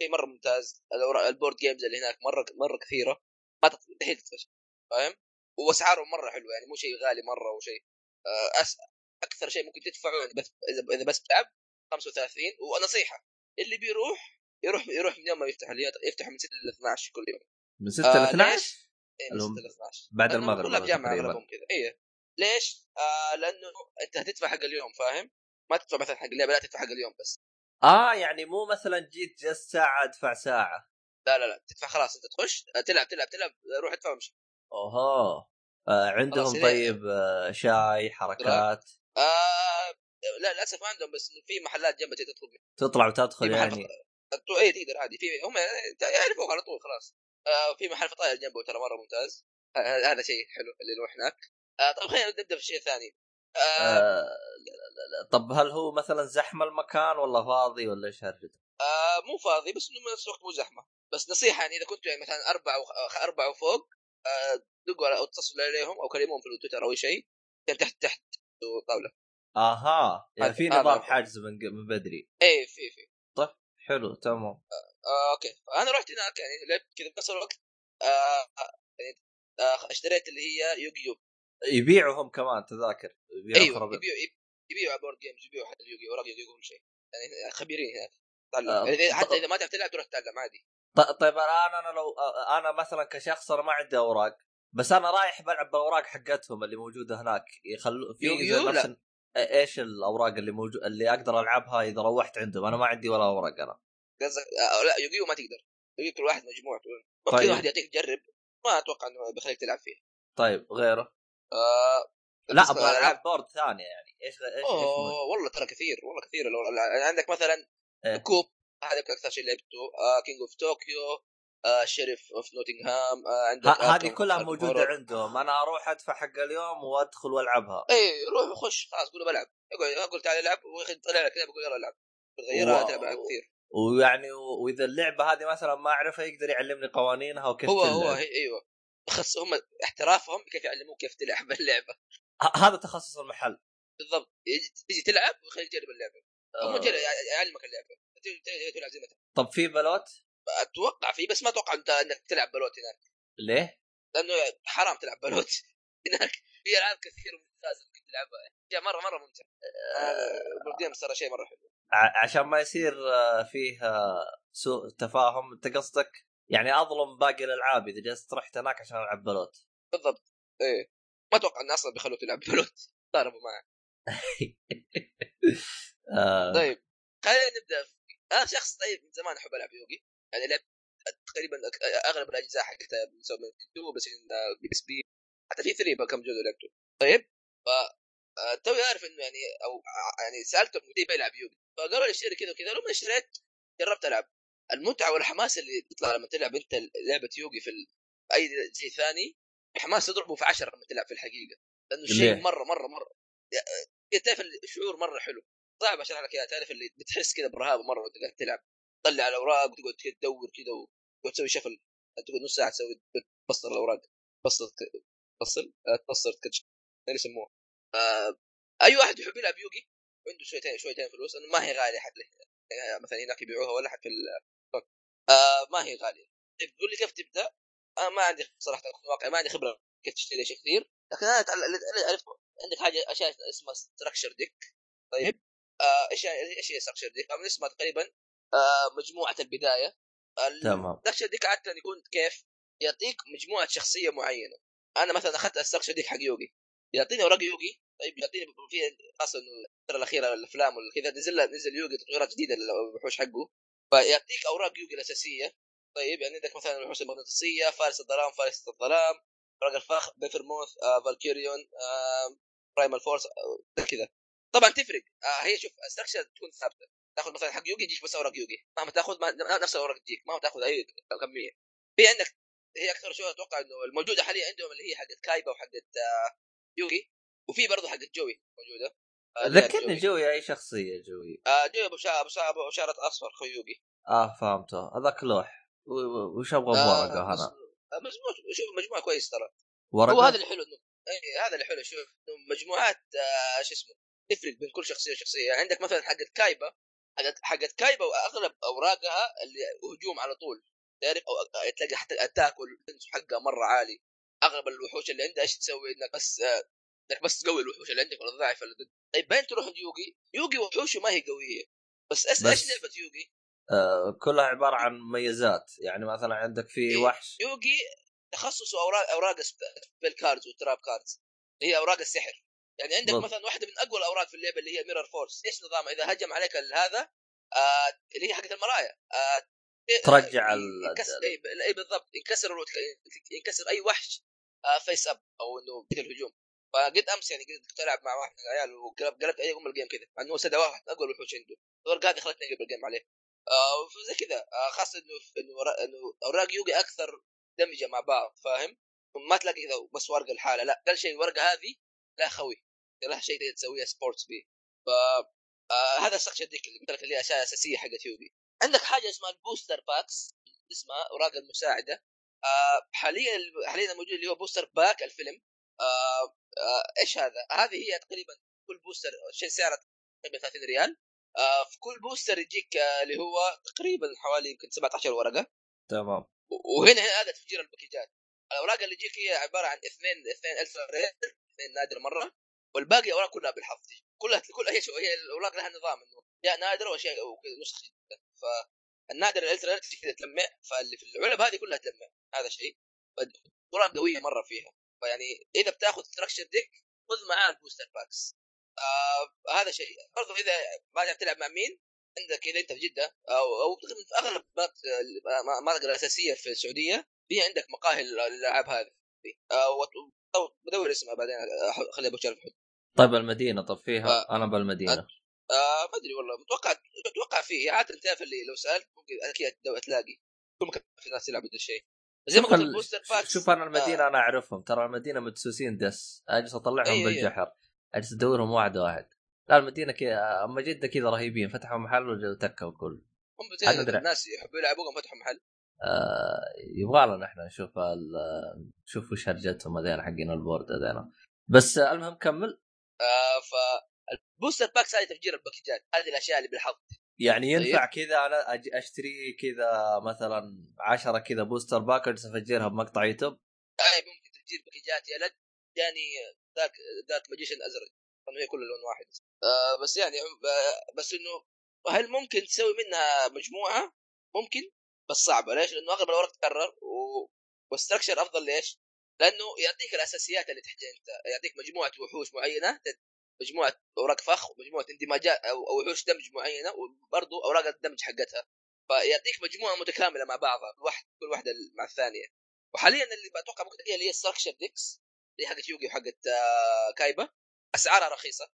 شيء مرة ممتاز ال board games اللي هناك مرة مرة كثيرة. ما تكتشف فاهم؟ وأسعارهم مرة حلوة يعني مو شيء غالي مرة أو شيء. آه أس... أكثر شيء ممكن تدفعه يعني بس إذا إذا بس تلعب 35 ونصيحة اللي بيروح يروح يروح من يوم ما يفتح يفتح من 6 ل 12 كل يوم. من 6 ل آه 12 ليش؟ إيه من اللي هم 6 ل 12 بعد المغرب كلها بجامعة أغلبهم كذا إيه. ليش؟ آه لأنه أنت هتدفع حق اليوم فاهم؟ ما تدفع مثلا حق اللعبة لا تدفع حق اليوم بس. آه يعني مو مثلا جيت جلست ساعة أدفع ساعة. لا لا لا تدفع خلاص. أنت تخش تلعب تلعب تلعب روح ادفع وامشي. اوه آه عندهم طيب آه شاي حركات. آه لا للأسف ما عندهم بس في محلات تطلب منها. تطلع وتدخل يعني. اي تقدر عادي. في هم يعرفوك على طول خلاص. آه في محل فطاير جنبه ترى مرة ممتاز. آه هذا شيء حلو اللي يروح هناك. آه طيب خلينا نبدأ في الشيء الثاني آه آه لا لا لا. طب هل هو مثلا زحمة المكان ولا فاضي ولا إيش هرجته؟ آه مو فاضي بس إنه نفس الوقت مو زحمة. بس نصيحة يعني إذا كنتوا يعني مثلا أربعة وخ... أربعة وفوق آه دقوا على- أو اتصلوا عليهم أو كلموهم في التويتر أو أي شيء كان تحت تحت طاولة. آها يعني في نظام هو. حاجز من من بدري. اي في في. حلو تمام. آه أوكي. أنا رحت هناك يعني لعبت كذا بنفس الوقت آه يعني آه اشتريت اللي هي يوغيو. يبيعوا هم كمان تذاكر. يبيعوا أيوه خرابيط. يبيعوا يبيعوا board games يبيعوا حتى اليوغي أوراق يوغي كل شيء. يعني خبيرين هناك. تعلم آه، يعني حتى إذا ما تعرف تلعب تروح تتعلم عادي. طيب الان أنا لو آه، أنا مثلا كشخص أنا ما عندي أوراق بس أنا رايح بلعب بالأوراق حقتهم اللي موجودة هناك. يخلوا في نفس. إيش الأوراق اللي موجود اللي أقدر ألعبها إذا روحت عندهم؟ أنا ما عندي ولا ورق أنا. قصدك آه لا يوغيو ما تقدر. يوغيو كل واحد مجموعة ممكن طيب. واحد يعطيك تجرب ما أتوقع إنه بيخليك تلعب فيه طيب غيره؟ آه لا أبغى ألعاب board ثانية يعني. إيش إيش والله ترى كثير والله كثير. لو عندك مثلا إيه. كوب هذا أكثر شيء لعبته. آه King of Tokyo آه Sheriff of Nottingham آه عندك هذه كلها موجودة Horror. عندهم. أنا أروح أدفع حق اليوم وأدخل وألعبها. اي روح وخش. خلاص قول بلعب. أقول تعال العب وياخذ طلع لك لعبة يقول يلا العب. بتغيرها واو. تلعب ألعاب كثير. ويعني وإذا اللعبة هذه مثلا ما أعرفها يقدر يعلمني قوانينها وكيف هو تلعب. هو هي أيوه. خص هم احترافهم كيف يعلموك كيف تلعب اللعبة. هذا تخصص المحل. بالضبط. يجي- تيجي تلعب ويخليك تجرب اللعبة. هم آه. جرب يعلمك اللعبة. تجي- تجي تلعب زي ما. طب في بلوت؟ أتوقع فيه بس ما أتوقع أنت إنك تلعب بلوت هناك. ليه؟ لأنه حرام تلعب بلوت هناك. في ألعاب كثير ممتازة ممكن تلعبها. مرة مرة ممتع. games ترى شيء مرة حلو. عشان ما يصير آه، فيه آه، سوء تفاهم أنت قصدك؟ يعني أظلم باقي الألعاب إذا جلست رحت هناك عشان ألعب بلوت. بالضبط. إيه. ما أتوقع ان أصلا بيخلوك تلعب بلوت. ضاربوا معك آه. طيب. خلينا نبدأ. في- أنا شخص طيب من زمان أحب ألعب يوغي. يعني لعبت تقريبا أغلب الأجزاء حقتها من 2 بس PSP. حتى في 3 كم جزء لعبته. طيب. ف آه، توي عارف إنه يعني أو يعني سالتهم كيف بيلعب يوغي؟ فقالوا لي اشتري كذا وكذا. لما اشتريت جربت ألعب. المتعة والحماس اللي بيطلع لما تلعب انت لعبة يوغي في ال- أي شيء ثاني حماس تضربه في 10 لما تلعب في الحقيقة. لأنه؟ شيء مرة مرة مرة. تعرف الشعور مرة حلو. صعب اشرح لك إياها تعرف اللي بتحس كذا برهبة مرة وأنت قاعد تلعب. تطلع الاوراق وتقعد تدور كذا وتقعد تسوي شفل تقعد نص ساعة تسوي تبسط الأوراق تبسط تبسط تبسط كتش اللي يسموه. آه أي واحد يحب يلعب يوغي عنده شويتين شويتين فلوس لأنه ما هي غالية حتى. يعني مثلا هناك يبيعوها ولا حتى في آه ما هي غالية. طيب تقول لي كيف تبدأ؟ آه ما عندي صراحة واقعي ما عندي خبرة كيف تشتري شيء كثير لكن أنا عرفت عندك حاجة أشياء اسمها ستراكشر ديك طيب آه إيش إيش هي structure deck؟ من اسمها تقريبا آه مجموعة البداية. تمام. structure deck عادة يكون كيف؟ يعطيك مجموعة شخصية معينة. أنا مثلا أخذت ال structure deck حق يوغي. يعطيني اوراق يوغي. طيب يعطيني في خاصة إنه الفترة الأخيرة الأفلام ولا كذا نزل نزل يوغي تطويرات جديدة للوحوش حقه. فيعطيك أوراق يوغي الاساسيه طيب يعني عندك مثلا الوحوش المغناطيسية فارس الظلام فارس الظلام اوراق الفخ بيفرموث آه، فالكيريون آه، primal force آه، كذا. طبعا تفرق. آه، هي شوف ال structure تكون ثابتة. تاخذ مثلا حق يوغي يجيك بس أوراق يوغي مهما تاخذ ما نفس الأوراق تجيك ما تاخذ أي كمية. في عندك هي أكثر شيء أتوقع إنه الموجودة حاليا عندهم اللي هي حقت كايبا وحقت آه، يوغي وفي برضه حقت جوي موجودة. ذكرني جوي. أي شخصية جوي؟ آه، جوي أبو شعر أبو شعر أصفر خو يوغي آه فهمته. هذاك لوح. وش أبغى آه، بورقه بس- أنا آه، مجموعه شوف مجموعه كويس ترى. ورقة؟ هو هذا اللي حلو اي هذا اللي حلو شوف مجموعات آه شو اسمه تفرق بين كل شخصية وشخصية. يعني عندك مثلا حقت كايبا. حقت كايبا وأغلب أوراقها اللي هجوم على طول. تعرف؟ أو تلاقي حتى attack وال defense حقها مرة عالي. أغلب الوحوش اللي عندها إيش تسوي؟ إنك بس آه إنك بس تقوي الوحوش اللي عندك ولا تضعف اللي ضد طيب بين تروح عند يوغي؟ يوغي وحوشه ما هي قوية. بس, بس- إيش لعبة يوغي؟ آه كلها عبارة عن مميزات. يعني مثلا عندك في إيه. وحش. يوغي تخصصه اوراق أوراق spell cards و trap cards هي أوراق السحر. يعني عندك بالضبط. مثلا واحدة من أقوى الأوراق في اللعبة اللي هي mirror force إيش نظامها؟ إذا هجم عليك هذا آه اللي هي حقت المرايا. آه ترجع آه، ال- اي بالضبط. ينكسر ينكسر أي وحش آه face up أو إنه كذا الهجوم فقد أمس يعني قد تلعب مع واحد من العيال وقلبت قلبت عليه ام ال game كذا مع إنه سدى واحد أقوى الوحوش عنده الورقه هذه خلتني اقلب ال game عليه. آه فزي كذا آه خاصه انه إنه ورا- إنه أوراق يوغي أكثر دمجة مع بعض فاهم؟ ما تلاقي كذا بس ورقة الحالة لا قال شيء الورقة هذه لا خوي لها شيء تقدر تسويها support بيه. ف آه هذا ال structure deck اللي قلت لك اللي هي أساسية حقت يوغي عندك حاجة اسمها ال booster packs اسمها أوراق المساعدة. آه حاليا حاليا الموجود اللي هو booster pack الفيلم. آه آه إيش هذا؟ هذه هي تقريبا كل booster شيء سعره تقريبا 30 ريال. آه في كل booster يجيك آه اللي هو تقريبا حوالي يمكن 17 ورقة. تمام. وهنا هنا هذا تفجير الباكيجات. الأوراق اللي تجيك هي عبارة عن اثنين اثنين ultra rare اثنين نادر مرة. والباقي اوراق كلها بالحظ. كلها كل هي هي الأوراق لها نظام إنه يا نادر واشياء نسخ جدا. فالنادر ال ultra rare تجي كذا تلمع فاللي في العلب هذه كلها تلمع. هذا شيء. اوراق قوية مرة فيها. فيعني إذا بتاخذ structure deck خذ معاه ال booster packs آه هذا شيء. برضو إذا ما تعرف تلعب مع مين عندك اذا أنت في جدة. أو أو أغلب المناطق الاساسيه في السعودية. في عندك مقاهي الالعاب هذه آه أو بدور اسمها بعدين خليها بشرف طيب المدينة. طب فيها آه. أنا بالمدينة. آه ما أدري والله. متوقع أتوقع فيه. عادة تعرف اللي لو سألت ممكن أكيد تلاقي. كل مكان في ناس تلعب هذا الشيء. زي ما قلت ال- ال booster packs شوف أنا المدينة آه. أنا أعرفهم. ترى المدينة مدسوسين دس. أجلس أطلعهم أي- أي. بالجحر. أجلس أدورهم واحد واحد. لا المدينة كذا أما جدة كذا رهيبين. فتحوا محل وتكه وكل هم. الناس يحبوا يلعبوا قام فتحوا محل. آه يبغى لنا إحنا نشوف نشوف وش هرجتهم هذين حقين ال board هذين بس المهم كمل. آه ف ال booster packs هذه تفجير الباكجات. هذه الأشياء اللي بالحظ. يعني ينفع طيب. كذا أنا أشتري كذا مثلا عشرة كذا booster pack اجلس أفجرها بمقطع يوتيوب اي ممكن تفجير باكجات يا ولد جاني ذاك ذاك magician أزرق لأنه هي كل لون واحد آه بس يعني بس إنه هل ممكن تسوي منها مجموعة؟ ممكن بس صعبة ليش؟ لأنه أغلب الأوراق تكرر و... وال structure أفضل ليش؟ لأنه يعطيك الأساسيات اللي تحتاجها انت يعطيك مجموعة وحوش معينة مجموعة أوراق فخ ومجموعة اندماجات أو أو وحوش دمج معينة وبرضه أوراق الدمج حقتها. فيعطيك مجموعة متكاملة مع بعضها واحد كل واحدة مع الثانية. وحاليا اللي بتوقع ممكن تلاقيها اللي هي structure decks اللي حقت يوغي وحقت آه، كايبا. أسعارها رخيصة.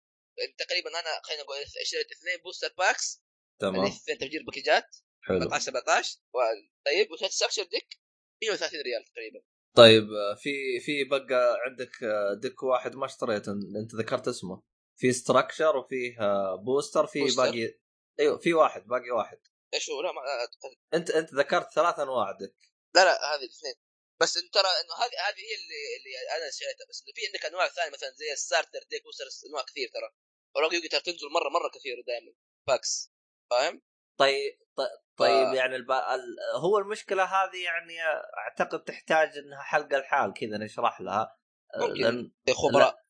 تقريبا أنا خلينا نقول اشتريت اثنين booster packs تمام. اثنين تفجير باكجات حلو. 14 17 و- طيب وثلاث structure deck 130 ريال تقريبا. طيب آه، في في بقى عندك آه، deck واحد ما اشتريته أنت ذكرت اسمه. في structure وفيه آه، booster في. باقي أيوه في واحد باقي واحد. إيش هو؟ لا ما أعتقد. أنت أنت ذكرت ثلاث انواع deck لا لا هذه الاثنين. بس انت ترى إنه هذه هذه هي اللي اللي أنا شريتها بس في عندك أنواع ثانية مثلا زي ال starter deck أنواع كثير ترى. اوراق يوغي ترى تنزل مرة مرة كثير دائما packs فاهم؟ طيب طيب, طيب ف- يعني الب... ال... هو المشكلة هذه يعني أعتقد تحتاج إنها حلقة الحال كذا نشرح لها. آه، ممكن. زي خبراء آه،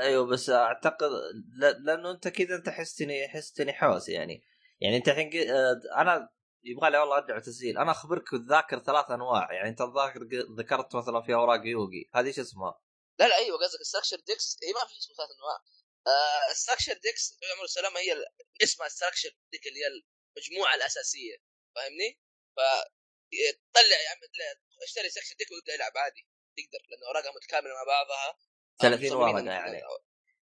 أيوه بس أعتقد. لأنه أنت كذا أنت حستني حستني حوس يعني. يعني أنت الحين آه، أنا يبغى لي والله أرجع تسجيل أنا أخبرك الذاكر ثلاث أنواع. يعني أنت الذاكر ذكرت مثلا في أوراق يوغي. هذه إيش اسمها؟ لا لا أيوه قصدك ستراكشر ديكس هي ما في اسمه ثلاث أنواع. آه ستراكشر ديكس عمر السلامه هي اسمها structure deck اللي هي المجموعة الأساسية. فاهمني؟ ف طلع يا عم اشتري structure deck وابدأ العب عادي. تقدر لأن أوراقها متكاملة مع بعضها. 30 مصممين ورقه يعني.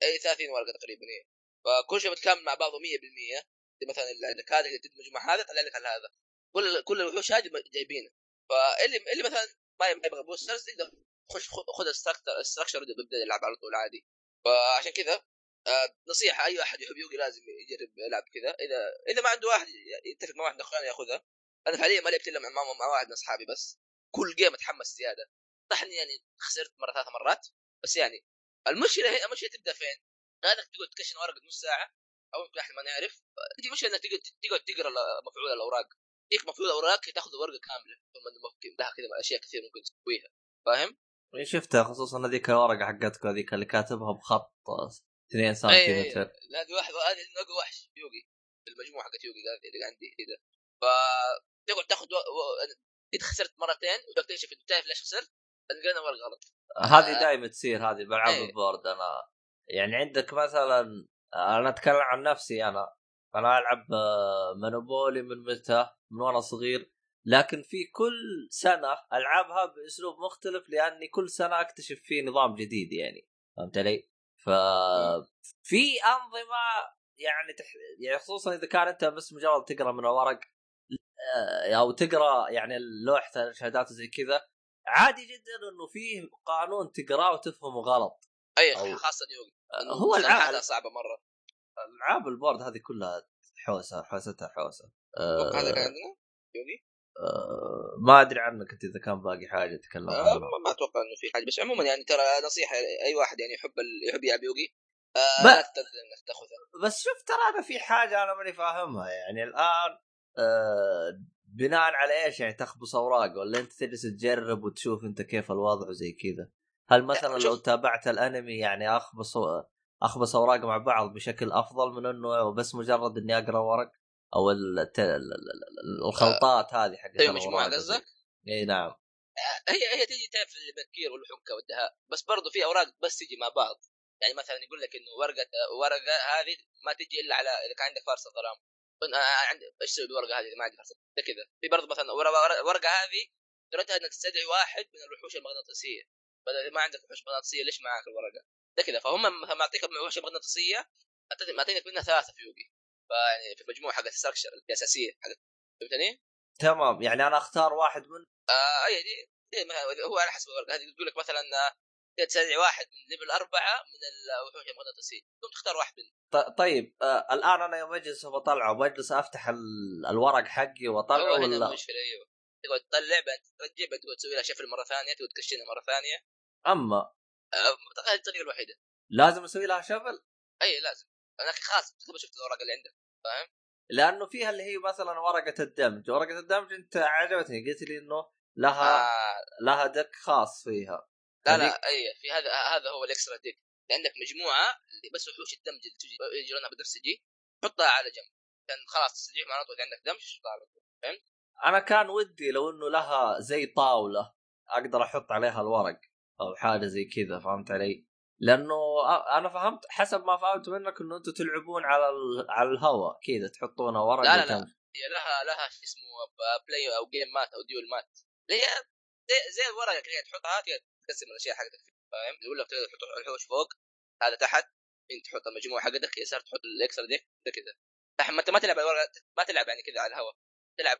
اي 30 ورقه تقريبا اي فكل شيء متكامل مع بعضه 100% زي مثلا اللي عندك هذا اللي تدمج مع هذا طلع لك على هذا. كل كل الوحوش هذه جايبينه فاللي اللي مثلا ما يبغى boosters تقدر خش خذ ال structure ويبدا يلعب على طول عادي. فعشان كذا آه، نصيحة أي أحد يحب يوغي لازم يجرب يلعب كذا. اذا إذا ما عنده واحد يتفق مع واحد من اخوانه ياخذها. أنا فعليا ما لعبت إلا مع, مع, مع واحد من أصحابي بس. كل جيم أتحمس زيادة. صح اني يعني خسرت مرة ثلاث مرات. بس يعني المشكلة هي المشكلة تبدأ فين؟ هذاك تقعد تكشن ورقه نص ساعة أو يمكن إحنا ما نعرف تجي مشكلة إنك تقعد تقعد تقرأ مفعول الأوراق يجيك مفعول الأوراق تاخذ ورقة كاملة ثم لها كذا أشياء كثير ممكن تسويها فاهم؟ شفتها خصوصا هذيك الورقة حقتكم هذيك اللي كاتبها بخط 2 أي- سنتيمتر لا هذه واحد هذه اقوى وحش يوغي المجموعة حقت يوغي اللي عندي كذا ف تقعد تاخذ و... و... قد خسرت مرتين وتكتشف انت تعرف ليش خسرت؟ لقينا ورقه غلط هذه آه. دائما تصير هذه بالعاب إيه. البورد أنا يعني عندك مثلا أنا أتكلم عن نفسي أنا. أنا ألعب آه، مونوبولي من متى؟ من وأنا صغير. لكن في كل سنة ألعبها بأسلوب مختلف لأني كل سنة أكتشف فيه نظام جديد يعني. فهمت علي؟ ف في أنظمة يعني تح... يعني خصوصا إذا كان أنت بس مجرد تقرأ من الورق آه، أو تقرأ يعني لوحة الشهادات وزي كذا عادي جدا إنه فيه قانون تقرأه وتفهمه غلط. أي أو- خاصة يوغي آه، هو العاب. صعبة مرة. ألعاب البورد هذه كلها حوسة حوستها حوسة. أتوقع هذا كان عندنا؟ يوغي آه، ما أدري عنك أنت إذا كان باقي حاجة تتكلم آه، عنها ما ما أتوقع إنه في حاجة. بس عموما يعني ترى نصيحة اي واحد يعني يحب ال... يحب يلعب يوغي آه لا إنك تاخذها بس شوف ترى أنا في حاجة أنا ماني فاهمها. يعني الآن آه بناء على إيش يعني تخبص أوراق ولا أنت تجلس تجرب وتشوف أنت كيف الوضع وزي كذا هل مثلا لو. تابعت الأنمي يعني أخبص أخبص أوراق مع بعض بشكل أفضل من إنه بس مجرد إني أقرأ ورق أو الت... ال- ال- ال- الخلطات هذه حقت أيوه مجموعه قصدك؟ إي نعم هي هي تجي تعرف البكير والحنكه والدهاء بس برضو في أوراق بس تجي مع بعض يعني مثلا يقول لك إنه ورقه ورقة هذه ما تجي إلا على إذا كان عندك فارس الظلام عندي إيش أسوي بالورقة هذه؟ ما عندي فارس زي كذا. في برضه مثلا ورقه ورقة هذه قدرتها إنك تستدعي واحد من الوحوش المغناطيسية. بدل ما عندك وحوش مغناطيسية ليش معك الورقة؟ زي كذا. فهم مثلا معطيك وحوش مغناطيسية معطينك منها ثلاثة في يوغي فيعني في المجموعه حقت ال structure الأساسية حقت فهمتني؟ تمام. يعني أنا أختار واحد من آه أي دي, دي هو على حسب الورقة. هذه تقول لك مثلا آه، تستدعي واحد من level أربعة من الوحوش المغناطيسيه تقوم تختار واحد منهم. طيب آه الآن أنا يوم أجلس بطلعه بجلس أفتح ال- الورق حقي وأطلعه ولا؟ المشكلة أيوه تقعد تطلع بعدين ترجع بعدين تقعد تسوي لها shuffle مره ثانية تقعد تكشنها مرة ثانية. أما؟ آه، هذه الطريقة الوحيدة. لازم أسوي لها shuffle؟ إي لازم. أنا خلاص شفت الورقة اللي عندك فاهم؟ لأنه فيها اللي هي مثلا ورقة الدمج. ورقة الدمج أنت عجبتني قلت لي إنه لها آه. لها deck خاص فيها. لا لا اي في هذا هذا هو ال extra deck. عندك مجموعة اللي بس وحوش الدمج اللي تجي يجي لونها بنفسجي حطها على جنب. كان خلاص تستدعيهم على طول عندك دمج حطها على طول أنا كان ودي لو إنه لها زي طاولة أقدر أحط عليها الورق أو حاجة زي كذا فهمت علي؟ لأنه أنا فهمت حسب ما فهمت منك إنه أنتم تلعبون على ال... على الهواء كذا تحطون ورق لا، لا، لا. هي لها لها شو اسمه play أو game mat أو duel mat. اللي هي زي, زي الورقة كذا تحطها تقدر تقسم الأشياء حقتك فاهم؟ يقول لك تقدر تحط الوحوش فوق هذا تحت انت تحط المجموعة حقتك يسار تحط الاكسترا ديك كذا لحن ما انت ما تلعب ما تلعب يعني كذا على الهواء تلعب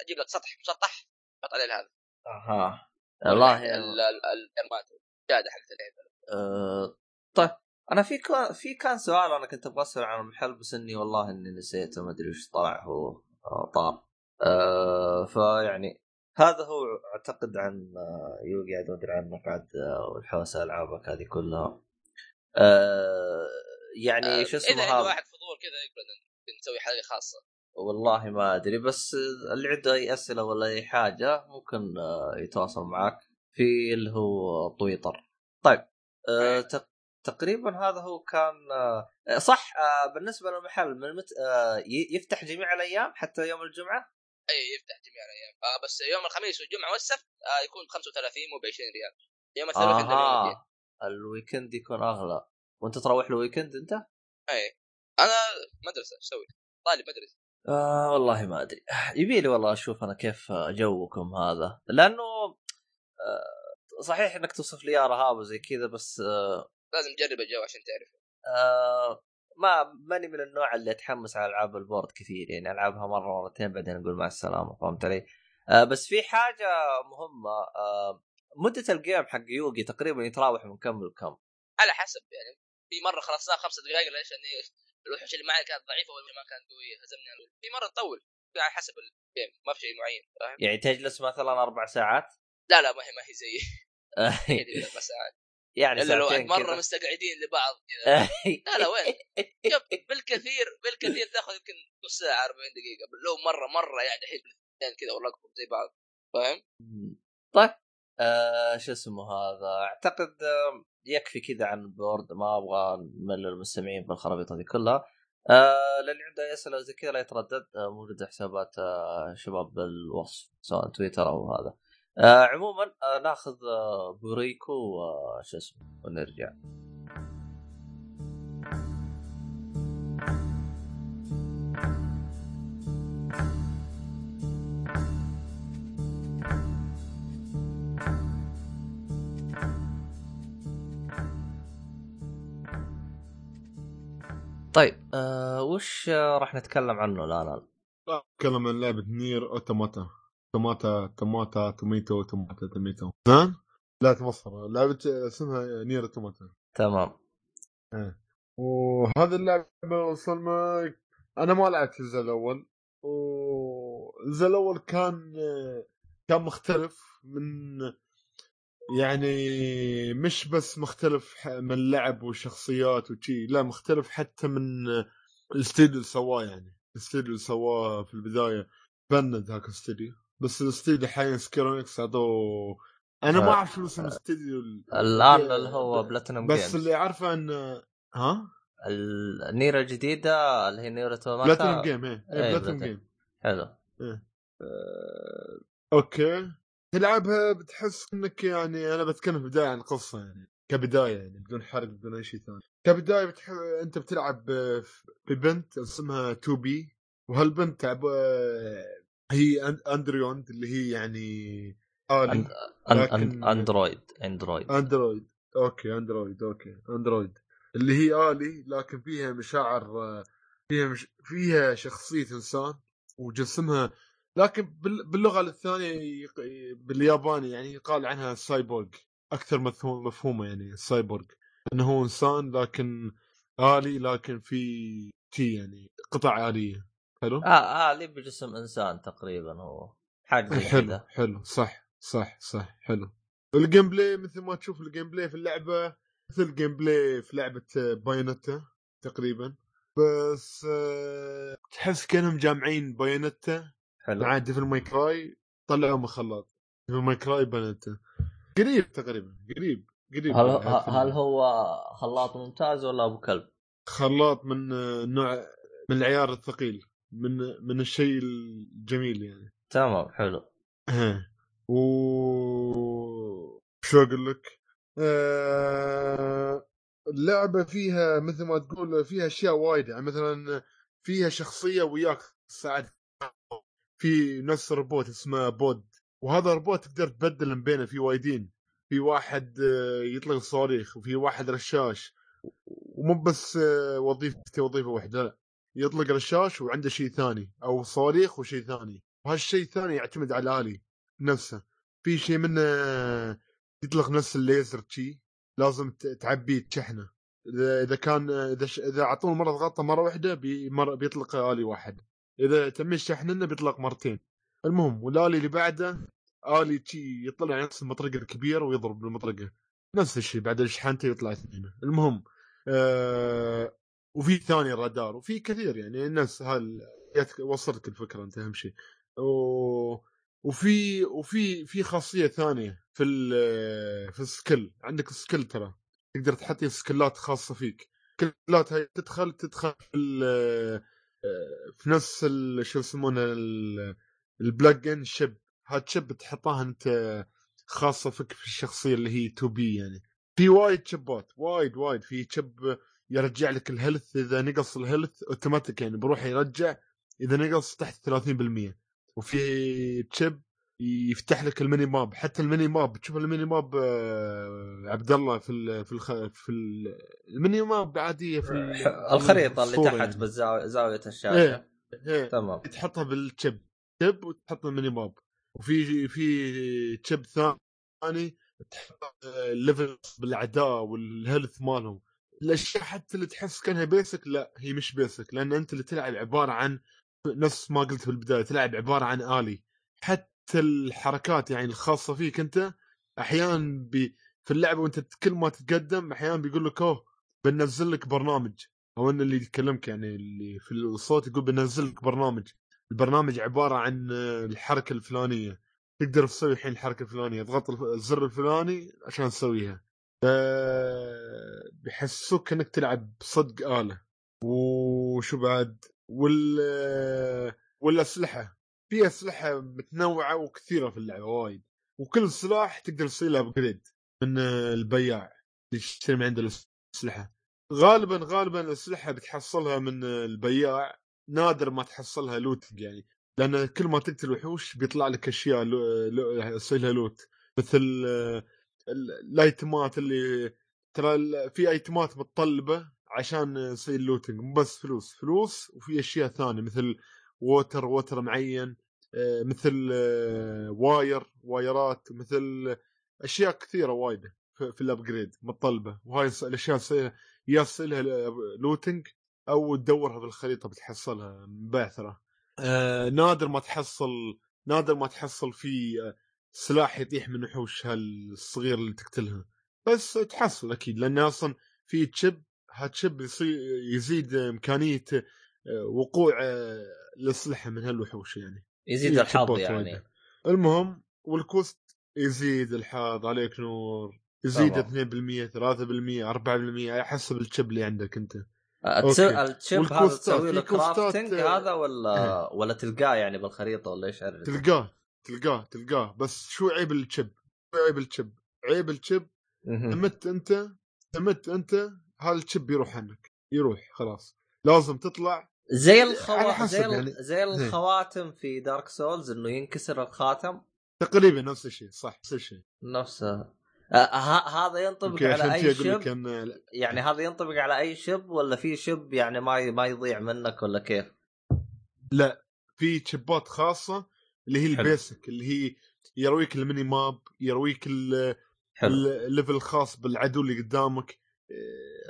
أجيب لك سطح مسطح حط عليه هذا. أها. والله ال- ال- ال- الجيمات الشهاده حقت اللعبة. أه... طيب أنا في كان في كان سؤال أنا كنت أبغى أسأل عن المحل بس اني والله إني نسيته ما أدري وش طلع هو آه، طار أه... فيعني هذا هو أعتقد عن آه، يوغي عاد ما أدري عنه بعد آه، والحوسة العابك هذه كلها. أه... يعني شو اسمه إذا واحد فضول كذا يقول لنا نسوي حلقه خاصة. والله ما أدري بس اللي عنده أي أسئلة ولا أي حاجة ممكن آه، يتواصل معك في اللي هو تويتر. طيب آه تق- تقريبا هذا هو كان آه صح آه بالنسبة للمحل من آه يفتح جميع الأيام حتى يوم الجمعة؟ اي يفتح جميع الأيام. آه بس يوم الخميس والجمعة والسبت آه يكون ب 35 مو ب 20 ريال. يوم الثلاثاء الجديد. أها ال weekend يكون أغلى. وأنت تروح له weekend أنت؟ اي أنا مدرسة إيش أسوي؟ طالب مدرسة. آه والله ما أدري. يبي لي والله أشوف أنا كيف جوكم هذا. لأنه آه صحيح إنك توصف لي يا رهاب وزي كذا بس آه لازم تجرب الجو عشان تعرف آه ما ماني من النوع اللي اتحمس على ألعاب ال board كثير يعني ألعبها مرة مرتين بعدين أقول مع السلامة فهمت علي؟ آه بس في حاجة مهمة آه مدة ال game حق يوغي تقريبا يتراوح من كم لكم؟ على حسب يعني في مرة خلصناها خمسة دقائق ليش؟ لاني الوحوش اللي معي كانت ضعيفة ولا ما كانت قويه هزمني في مرة تطول على حسب ال game ما في شيء معين فاهم؟ يعني تجلس مثلا أربع ساعات؟ لا لا ما هي ما هي زي دي أربع ساعات يعني إلا لو مرة. مستقعدين لبعض. كذا لا لا وين؟ شوف بالكثير بالكثير تاخذ يمكن نص ساعة 40 دقيقة. لو مره مرة يعني الحين كذا ورقهم زي بعض. فاهم؟ طيب آه شو اسمه هذا؟ أعتقد يكفي كذا عن بورد ما أبغى نمل المستمعين بالخرابيط هذه كلها. آه للي عنده أي أسئلة زي كذا لا يتردد. آه موجوده حسابات آه شباب بالوصف سواء تويتر أو هذا. آه عموما آه ناخذ آه بوريكو وشو اسمه ونرجع. طيب آه وش آه راح نتكلم عنه الآن؟ اتكلم عن لعبة نير اوتوماتا توماتا توماتا توميتو توماتا توميتو. زين؟ لا تمصر لعبة اسمها نير اوتوماتا تمام. وهذه اللعبة وصلنا أنا ما لعبت الجزء الأول. والجزء الأول كان كان مختلف من يعني مش بس مختلف من اللعب والشخصيات وشي لا مختلف حتى من الاستديو اللي سواه يعني. الاستديو اللي سواه في البداية فند هاك الاستديو بس الاستديو حاليا سكيرونكس عطوه أنا ما آه. أعرف شو اسم الاستديو ال- الآن اللي هو بلاتينوم بس جيمز اللي عارفه إن ها؟ النيرة الجديدة اللي هي نيرة توماتا. بلاتينوم جيم إيه. إيه، إيه بلاتينوم. جيم حلو. آه، أوكي. تلعبها بتحس إنك يعني أنا بتكلم في البدايه عن قصة يعني كبداية يعني بدون حرق بدون أي شيء ثاني. كبداية بتح... أنت بتلعب ببنت اسمها 2 بي وهالبنت تعب... هي اندرويد اللي هي يعني آلي أن... أن... لكن- أندرويد أندرويد. أندرويد. أوكي أندرويد أوكي أندرويد. اللي هي آلي لكن فيها مشاعر فيها مش... فيها شخصية إنسان وجسمها لكن بال... باللغة الثانية يق... بالياباني يعني يقال عنها سايبورغ أكثر مفهوم مفهومة يعني سايبورغ. إنه هو إنسان لكن آلي لكن في تي يعني قطع آلية. حلو؟ آه آه اللي بجسم إنسان تقريبا هو. حاجة زي حلو حلو. صح صح صح. حلو. ال gameplay مثل ما تشوف ال gameplay في اللعبة مثل ال gameplay في لعبة بايونتا تقريبا. بس آه، تحس كأنهم جامعين بايونتا حلو. مع ديفل ماي كراي. طلعوا من خلاط ديفل ماي كراي بايونتا قريب تقريبا قريب قريب هل هل هو خلاط ممتاز ولا أبو كلب؟ خلاط من آه، نوع من العيار الثقيل. من من الشيء الجميل يعني. تمام حلو. و شو أقول لك؟ آه... اللعبة فيها مثل ما تقول فيها أشياء وايد يعني مثلا فيها شخصية وياك ساعد في نفس روبوت اسمه بود وهذا الروبوت تقدر تبدل من بينه في وايدين. في واحد آه، يطلق صواريخ وفي واحد رشاش. ومو بس آه، وظيفته وظيفة واحدة لا. يطلق رشاش وعنده شيء ثاني أو صواريخ وشيء ثاني. وهالشيء الثاني يعتمد على الآلي نفسه. في شيء منه يطلق نفس الليزر شي لازم تعبيه تشحنه. إذا كان إذا. إذا أعطوه مرة ضغطه مرة واحدة بي... بيطلق آلي واحد. إذا تمي شحننه بيطلق مرتين. المهم والآلي اللي بعده آلي شي يطلع نفس المطرقة الكبير ويضرب بالمطرقة. نفس الشيء بعد شحنته يطلع اثنين. المهم آه... وفي ثاني رادار وفي كثير يعني الناس هال وصلتك الفكرة أنت أهم شيء. و... وفي وفي في خاصية ثانية في ال- في ال skill عندك skill ترى. تقدر تحط skill ات خاصة فيك. skill ات هاي تدخل تدخل في ال- في نفس ال- شو يسمونه ال- ال plug-in chip. هاد chip تحطها أنت خاصة فيك في الشخصية اللي هي 2B يعني. في وايد chip ات وايد وايد. في chip يرجع لك ال health إذا نقص الهيلث اوتوماتيك يعني بروح يرجع إذا نقص تحت 30% وفي chip يفتح لك ال mini map. حتى ال mini map تشوف ال mini map آه، عبد الله في ال في الخ... في ال... ال mini map عادية في ال- الخريطة اللي تحت يعني. بزاويه الشاشة. إيه إيه. تمام. تحطها بال chip chip وتحط ال mini map. وفي في chip ثاني تحط ال level بالأعداء وال health مالهم. الأشياء حتى اللي تحس كأنها basic لا هي مش basic لأن أنت اللي تلعب عبارة عن نفس ما قلت في البداية تلعب عبارة عن آلي. حتى الحركات يعني الخاصة فيك أنت أحيانا بي في اللعبة وأنت كل ما تتقدم أحيانا بيقول لك أوه بنزل لك برنامج. أو إن اللي يكلمك يعني اللي في الصوت يقول بنزل لك برنامج. البرنامج عبارة عن آه، الحركة الفلانية. تقدر تسوي الحين الحركة الفلانية اضغط الزر الفلاني عشان تسويها. بيحسسوك كانك تلعب صدق آلة. وشو بعد؟ وال والأسلحة. في أسلحة متنوعة وكثيرة في اللعبة وايد. وكل سلاح تقدر تسوي له ابجريد من البياع اللي تشتري من عنده الأسلحة. غالبا غالبا الأسلحة بتحصلها من البياع. نادر ما تحصلها looting يعني. لأن كل ما تقتل وحوش بيطلع لك أشياء. لو... تسوي لها loot مثل ال- ال item ات اللي ترى في item ات متطلبة عشان يصير looting مو بس فلوس. فلوس وفي أشياء ثانية مثل water water معين آه، مثل آه، wire wire ات مثل أشياء كثيرة وايدة في, في ال upgrade متطلبة. وهاي الأشياء يا تصير لها looting أو تدورها بالخريطه بتحصلها من بعثره آه نادر ما تحصل نادر ما تحصل في آه، سلاح يطيح من وحوش هالصغير اللي تقتلها. بس تحصل أكيد لأن أصلا في chip هال chip يزيد إمكانية آه، وقوع آه، الأسلحة من هالوحوش يعني يزيد الحظ يعني. المهم وال quest يزيد الحظ عليك نور يزيد تمام. 2% 3% 4% على حسب ال chip اللي عندك أنت. ال chip هذا تسوي له crafting آه، هذا ولا ولا تلقاه يعني بالخريطة ولا إيش عرفت؟ تلقاه تلقاه تلقاه بس شو عيب ال chip؟ شو عيب ال chip؟ عيب ال chip مهم. مت انت مت انت هذا ال chip بيروح عنك يروح خلاص لازم تطلع زي على الخوا... زي. يعني. زي الخواتم في Dark Souls إنه ينكسر الخاتم تقريبا نفس الشيء صح نفس الشيء نفسه آه ه... هذا ينطبق على أي chip لك إن يعني هذا ينطبق على أي chip ولا في chip يعني ما ي... ما يضيع منك ولا كيف؟ في chip ات خاصة اللي هي. ال basic اللي هي يرويك ال mini map يرويك ال- حلو. ال level الخاص بالعدو اللي قدامك.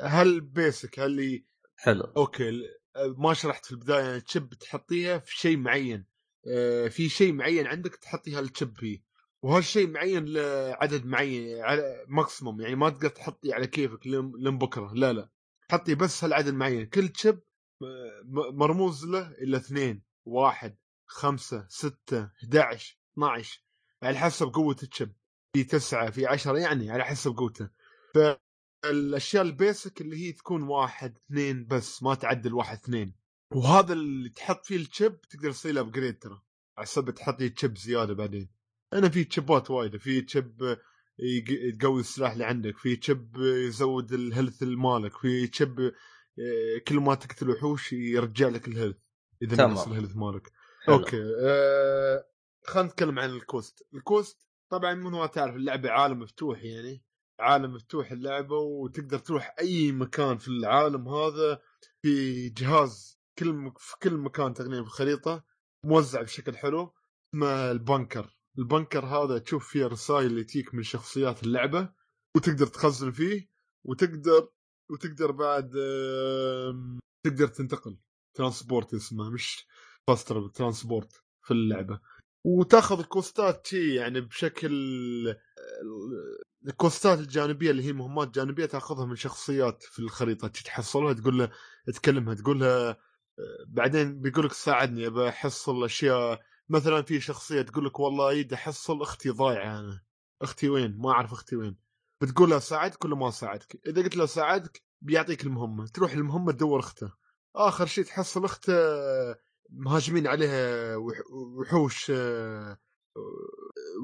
هل basic هل اللي حلو. أوكي ما شرحت في البداية يعني chip تحطيها في شيء معين. آه، في شيء معين عندك تحطيها ال chip فيه وهالشيء معين لعدد معين على maximum يعني ما تقدر تحطي على كيفك لين بكرة. لا لا. حطي بس هالعدد معين. كل chip آه، مرموز له إلا اثنين. واحد خمسة ستة 11 12 على حسب قوة ال chip في تسعة في عشرة يعني على حسب قوته. فالأشياء ال basic اللي هي تكون واحد اثنين بس ما تعدل واحد اثنين. وهذا اللي تحط فيه ال chip تقدر تسوي له upgrade ترى. على سبب تحط لي chip زيادة بعدين. أنا في chip ات وايده في chip يق- تقوي السلاح اللي عندك في chip يزود ال health مالك في chip آه، كل ما تقتل وحوش يرجع لك ال health إذا. نقص ال health مالك. حلو. أوكي أه... خلينا نتكلم عن ال quest ال quest طبعا من ما تعرف اللعبة عالم مفتوح يعني عالم مفتوح اللعبة وتقدر تروح أي مكان في العالم هذا في جهاز كل م... في كل مكان تقريبا في الخريطة موزع بشكل حلو اسمه ال bunker. ال bunker هذا تشوف فيه رسائل اللي تجيك من شخصيات اللعبة وتقدر تخزن فيه وتقدر وتقدر بعد تقدر تنتقل. transport اسمه مش faster transport في اللعبة. وتاخذ ال quest ات شي يعني بشكل ال quest ات الجانبية اللي هي مهمات جانبية تاخذها من شخصيات في الخريطة تحصلها تقول له تكلمها تقول لها بعدين بيقول لك ساعدني ابى أحصل أشياء. مثلا في شخصية تقول لك والله أريد أحصل أختي ضايعة أنا. أختي وين؟ ما أعرف أختي وين. بتقول له ساعدك ولا ما ساعدك؟ إذا قلت له ساعدك بيعطيك المهمة تروح المهمة تدور اخته آخر شيء تحصل أخته مهاجمين عليها وح- وحوش آه،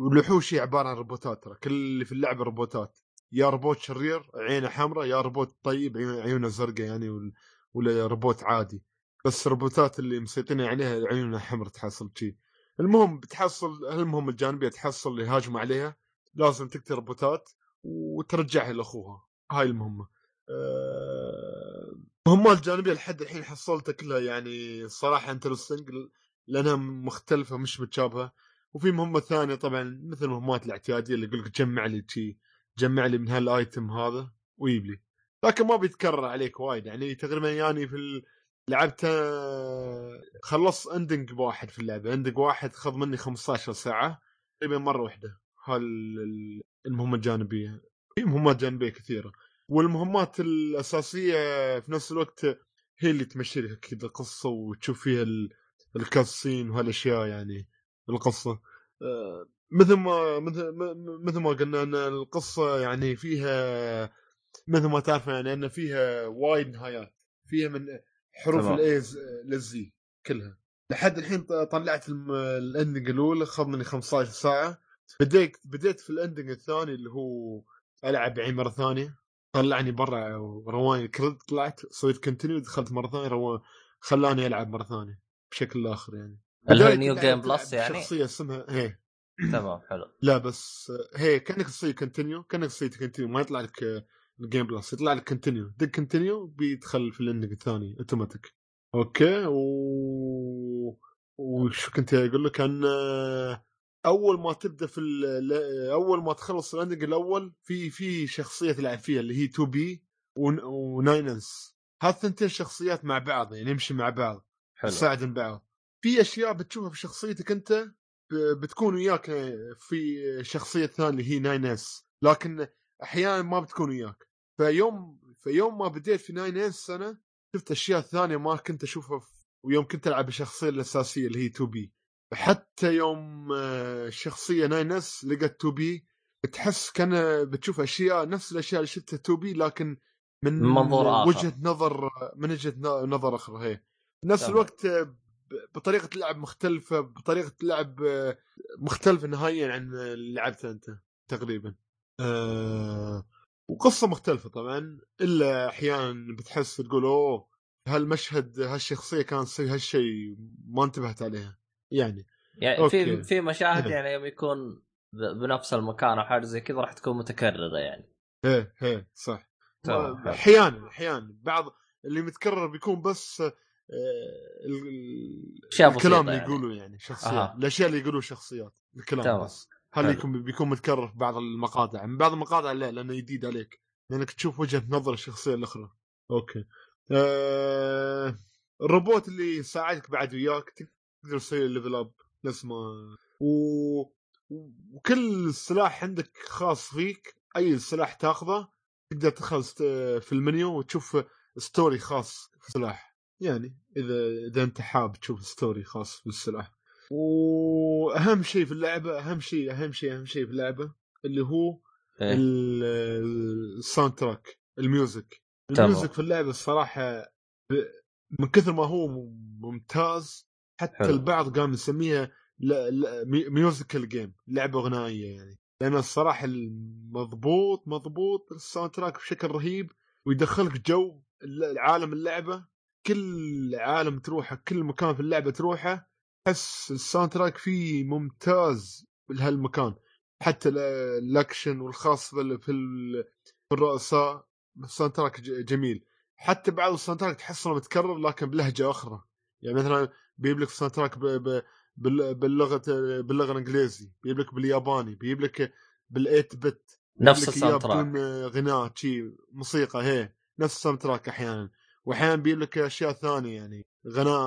والوحوش هي عبارة عن روبوتات ترى. كل اللي في اللعبة روبوتات. يا روبوت شرير عينه حمراء يا روبوت طيب عيون- عيونه زرقاء يعني ولا روبوت عادي. بس الروبوتات اللي مسيطرين عليها عيونها حمراء تحصل شي. المهم بتحصل المهم الجانبية تحصل اللي هاجموا عليها. لازم تقتل روبوتات وترجعها لأخوها. هاي المهمة. أه... مهمات جانبيه لحد الحين حصلتها كلها يعني صراحة interesting لأنها مختلفة مش متشابهة. وفي مهمة ثانية طبعا مثل المهمات الاعتيادية اللي يقول لك جمع لي شي جمع لي من هال item هذا ويجيب لي. لكن ما بيتكرر عليك وايد يعني تقريبا يعني في. لعبت خلص ending واحد في اللعبة. ending واحد خذ مني 15 ساعة. تقريبا مرة واحدة. هال المهمة الجانبية. في مهمات جانبية كثيرة. والمهمات الأساسية في نفس الوقت هي اللي تمشي لك كذا قصه وتشوف فيها ال- ال cutscene وهالأشياء يعني القصة. آه، مثل ما مثل مثل ما قلنا أن القصة يعني فيها مثل ما تعرف يعني أن فيها وايد نهايات فيها من حروف. ال A لل Z كلها. لحد الحين طلعت ال ending الأولى خذ مني 15 ساعة. بديت بديت في ال ending الثاني اللي هو ألعب عين مرة ثانية. طلعني برا ورواني credit طلعت سويت continue دخلت مرة ثانية رو... خلاني ألعب مرة ثانية بشكل آخر يعني. اللي هو new game plus يعني؟ شخصيه اسمها هي تمام حلو. لا بس هي كأنك تسوي continue كأنك تسوي continue ما يطلع لك ال game plus يطلع لك continue دق continue بيدخل في ال ending الثاني automatic okay و وش كنت أقول لك؟ أن أول ما تبدأ في. أول ما تخلص ال ending الأول في في شخصية تلعب فيها اللي هي 2 B و Nine S. هالثنتين شخصيات مع بعض يعني يمشي مع بعض حلو. بعض. في أشياء بتشوفها في شخصيتك أنت بتكون وياك في شخصية ثانية اللي هي Nine S لكن أحيانا ما بتكون وياك. فيوم فيوم ما بديت في Nine S أنا شفت أشياء ثانية ما كنت أشوفها ويوم كنت ألعب الشخصيه الأساسية اللي هي 2 B. حتى يوم آه، الشخصيه Nine S لقت 2 B تحس كأن بتشوف أشياء نفس الأشياء اللي شفتها 2 بي لكن من من منظور آخر. وجهة نظر من وجهة نظر أخرى هي نفس تمام. الوقت آه، بطريقة لعب مختلفة بطريقة لعب آه، مختلفة نهائيا عن اللي لعبته أنت تقريبا آه وقصة مختلفة طبعا إلا أحيانا بتحس تقول أوه هالمشهد هالشخصية كانت تسوي هالشيء ما انتبهت عليها يعني يعني في okay. في مشاهد. يعني يوم يكون بنفس المكان أو حاجة زي كذا راح تكون متكررة يعني إيه إيه صح. أحيانا أحيانا بعض اللي متكرر بيكون بس آه، الكلام اللي يعني. يقولوا يعني شخصيات أها. الأشياء اللي يقولوا شخصيات الكلام تمام. بس هل. يكون بيكون متكرر في بعض المقاطع من بعض المقاطع لا لأنه جديد عليك لأنك تشوف وجهة نظر الشخصية الأخرى okay آه... الروبوت اللي يساعدك بعد وياك تقدر تسوي level up نفس ما و... وكل سلاح عندك خاص فيك أي سلاح تاخذه تقدر تدخل ست- في المنيو وتشوف story خاص في السلاح يعني إذا إذا أنت حاب تشوف story خاص بالسلاح وأهم شيء في اللعبة أهم شيء أهم شيء أهم شيء في اللعبة اللي هو إيه. ال- ال soundtrack ال music. ال music في اللعبة الصراحة من كثر ما هو ممتاز حتى حلو. البعض قام يسميها musical game لعبة غنائيه يعني. لأن الصراحة المضبوط مضبوط ال soundtrack بشكل رهيب ويدخلك جو ال- عالم اللعبة. كل عالم تروحه كل مكان في اللعبة تروحه تحس ال soundtrack فيه ممتاز بهالمكان حتى ال- الأكشن والخاص في في الرؤساء ال soundtrack جميل. حتى بعض ال soundtrack تحصله متكرر لكن بلهجة أخرى. يعني مثلا بيجيب لك soundtrack باللغة باللغة الإنجليزي بيجيب لك بالياباني بيجيب لك بال 8 bit نفس ال soundtrack بدون غناء شي موسيقى هي نفس ال soundtrack أحيانا. واحيانا بيجيب لك أشياء ثانية يعني غناء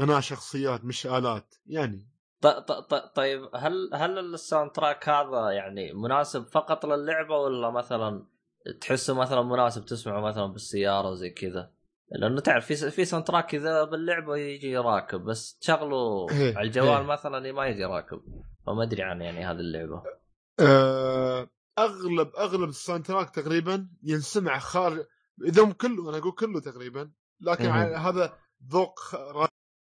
غناء شخصيات مش آلات يعني. طيب هل هل ال soundtrack هذا يعني مناسب فقط للعبة ولا مثلا تحسه مثلا مناسب تسمعه مثلا بالسيارة زي كذا؟ لأنه تعرف في في soundtrack كذا باللعبة يجي راكب بس تشغله إيه، على الجوال إيه. مثلا ما يجي راكب فما أدري عن يعني هذه اللعبة. آه، أغلب أغلب ال soundtrack تقريبا ينسمع خارج إذا كله أنا أقول كله تقريبا لكن. ع- هذا ذوق خ-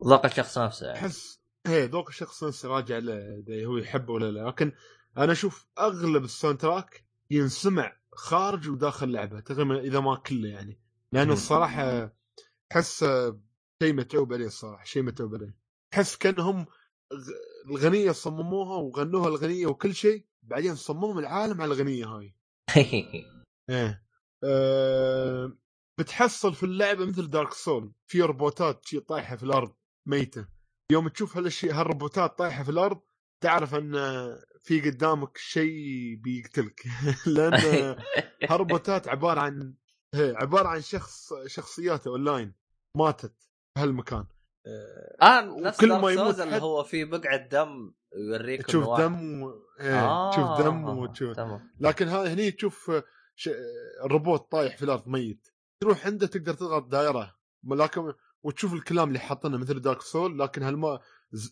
ذوق الشخص نفسه يعني. أحس إيه ذوق الشخص نفسه راجع له هو يحبه ولا لا. لكن أنا أشوف أغلب ال soundtrack ينسمع خارج وداخل اللعبه تقريبا إذا ما كله يعني. لأنه. الصراحة احس شيء متعوب عليه الصراحة شيء متعوب عليه. تحس كأنهم الغنية صمموها وغنوها الغنية وكل شيء بعدين صمموا العالم على الغنية هاي. إيه. أه بتحصل في اللعبة مثل Dark Soul في روبوتات شي طايحة في الأرض ميتة. يوم تشوف هالشيء هالروبوتات طايحة في الأرض تعرف أن في قدامك شيء بيقتلك. لأن هالروبوتات عبارة عن هي عبارة عن شخص شخصيات اونلاين ماتت في هالمكان أه آه نفس Dark ما يموت اللي هو فيه بقعه دم يوريك تشوف دم و... إيه تشوف دم وتشوف. تمام. لكن هذا هني تشوف ش... الروبوت طايح في الأرض ميت. تروح عنده تقدر تضغط دائرة. لكن وتشوف الكلام اللي حاطينه مثل Dark Soul لكن هالما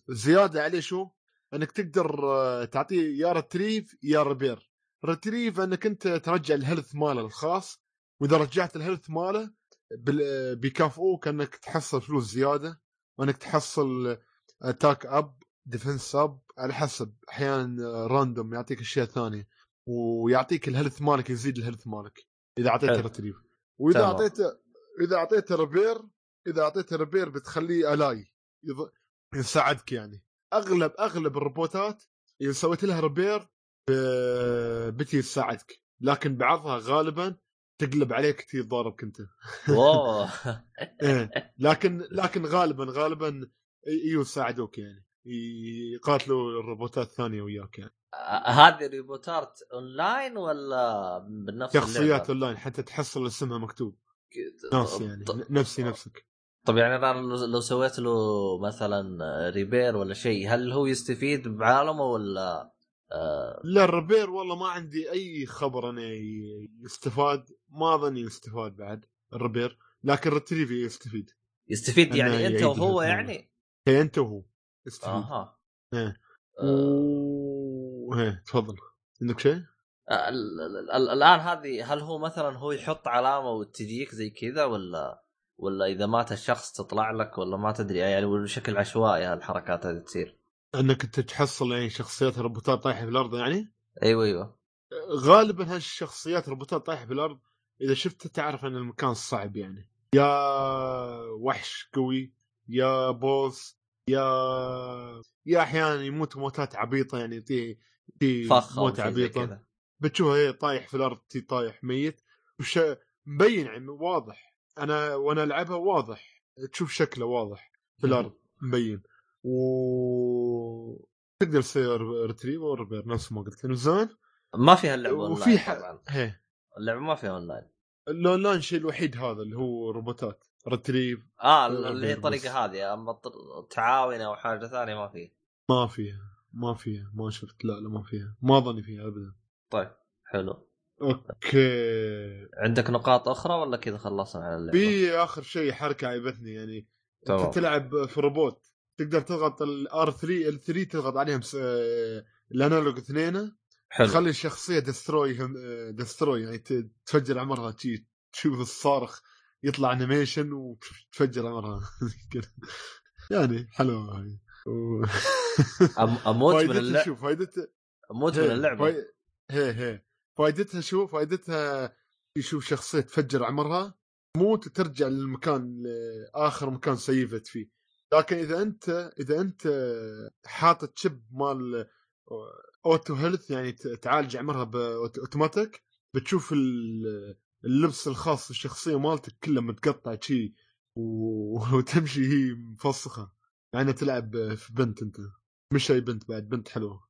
زيادة عليه شو؟ إنك تقدر آه، تعطيه يا retrieve يا repair retrieve إنك أنت ترجع ال health ماله الخاص. وإذا رجعت ال health ماله بال- بيكافئوك انك تحصل فلوس زيادة وإنك تحصل attack up defense up على حسب أحيانا random يعطيك أشياء ثانية ويعطيك ال health مالك يزيد ال health مالك إذا أعطيته حلو. retrieve وإذا. أعطيته إذا أعطيته repair إذا أعطيته repair بتخليه ال AI يض... يساعدك يعني أغلب أغلب الروبوتات إذا سويت لها repair ب... بتي تساعدك لكن بعضها غالبا تقلب عليك تضاربك انت إيه. لكن لكن غالبا غالبا يساعدوك يعني. يقاتلوا الروبوتات الثانية وياك يعني. هذه ريبوتات أونلاين ولا بالنفس شخصيات؟ أونلاين حتى تحصل اسمها مكتوب. ناس يعني نفسي نفسك. طب يعني أنا لو سويت له مثلا repair ولا شيء هل هو يستفيد بعالمه ولا آه لا ال repair والله ما عندي أي خبر إنه يستفاد. ما اظني يستفاد بعد الربير لكن الريتريف يستفيد. يستفيد يعني أنت وهو. يعني؟ هي أنت وهو يستفيد. أها. إيه. آه، و... هي تفضل. عندك شيء؟ ال- الآن هذه هل هو مثلا هو يحط علامة وتجيك زي كذا ولا ولا إذا مات الشخص تطلع لك ولا ما تدري؟ يعني بشكل عشوائي هالحركات هذه تصير. انك انت تحصل يعني شخصيات الروبوتات طايحة في الأرض يعني؟ أيوه أيوه. غالبا هالشخصيات روبوتات طايحة في الأرض إذا شفته تعرف إن المكان صعب يعني. يا وحش قوي يا بوس يا يا أحيانا يموت موتات عبيطة يعني فخ أو موت عبيطة. بتشوفه هي طايح في الأرض تي طايح ميت. وش مبين يعني واضح. أنا وأنا ألعبها واضح. تشوف شكله واضح في الأرض مبين. و تقدر تسوي retrieve أو repair نفس ما قلت زين ما فيها اللعبه وفي ح... طبعا. هي. اللعبة ما فيها online. ال online شيء الوحيد هذا اللي هو روبوتات retrieve آه اللي هي. الطريقة هذه أما تعاون أو حاجة ثانية ما في ما فيها ما فيها ما شفت لا لا ما فيها. ما ظني فيها ابدا. طيب حلو. أوكي. عندك نقاط أخرى ولا كذا خلصنا على اللعبة؟ في آخر شيء حركة عيبتني يعني تمام. انت تلعب في روبوت. تقدر تضغط ال R3 L3 تضغط عليهم. آه، ال analog اثنين حلو. تخلي الشخصية destroy destroy يعني ت- تفجر عمرها تشي تشوف الصارخ يطلع animation وتفجر عمرها. يعني حلوة هاي و... أموت من اللعبه شوف فايدتها أموت من اللعبة. فاي... هي هي. فائدتها شو فائدتها يشوف شخصية تفجر عمرها تموت وترجع للمكان اخر مكان save ت فيه. لكن إذا أنت إذا أنت حاطط chip مال auto health يعني تعالج عمرها باوتوماتيك بتشوف ال- اللبس الخاص بالشخصيه مالتك كله متقطع شي وتمشي هي مفسخة. يعني تلعب في بنت أنت. مش أي بنت بعد بنت حلوة.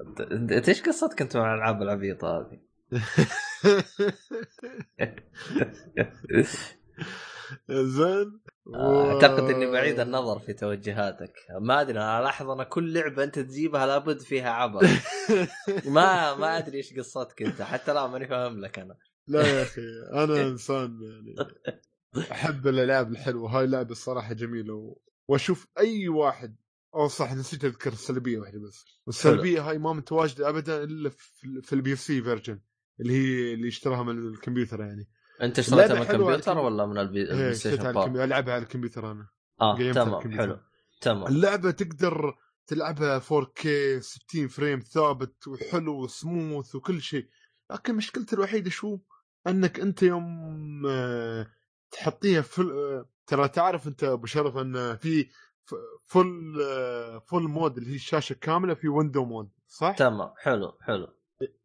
أنت أنت إيش قصتك أنت مع الألعاب العبيطة هذه؟ زين. أعتقد إني بعيد النظر في توجهاتك. ما أدري أنا ألاحظ أن كل لعبة أنت تجيبها لابد فيها عبط ما ما أدري إيش قصتك أنت حتى لا ماني فاهم لك أنا. لا يا أخي أنا إنسان يعني أحب الألعاب الحلوة. هاي لعبة الصراحة جميلة و... وأشوف أي واحد أو صح نسيت أذكر السلبية واحدة بس. والسلبيه هاي ما متواجدة ابدا إلا في, في ال PC version اللي هي اللي اشتراها من الكمبيوتر يعني. انت اشتريتها من الكمبيوتر ولا من البي هي البلاي ستيشن؟ الكمبيوتر ألعبها على الكمبيوتر أنا آه تمام. حلو تمام اللعبة تقدر تلعبها 4K 60 frame ثابت وحلو وسموث وكل شيء لكن مشكلتها الوحيدة شو أنك أنت يوم آه، تحطيها full آه، ترى تعرف أنت أبو شرف أن في full آه، full mode اللي هي الشاشة كاملة في window mode صح؟ تمام حلو حلو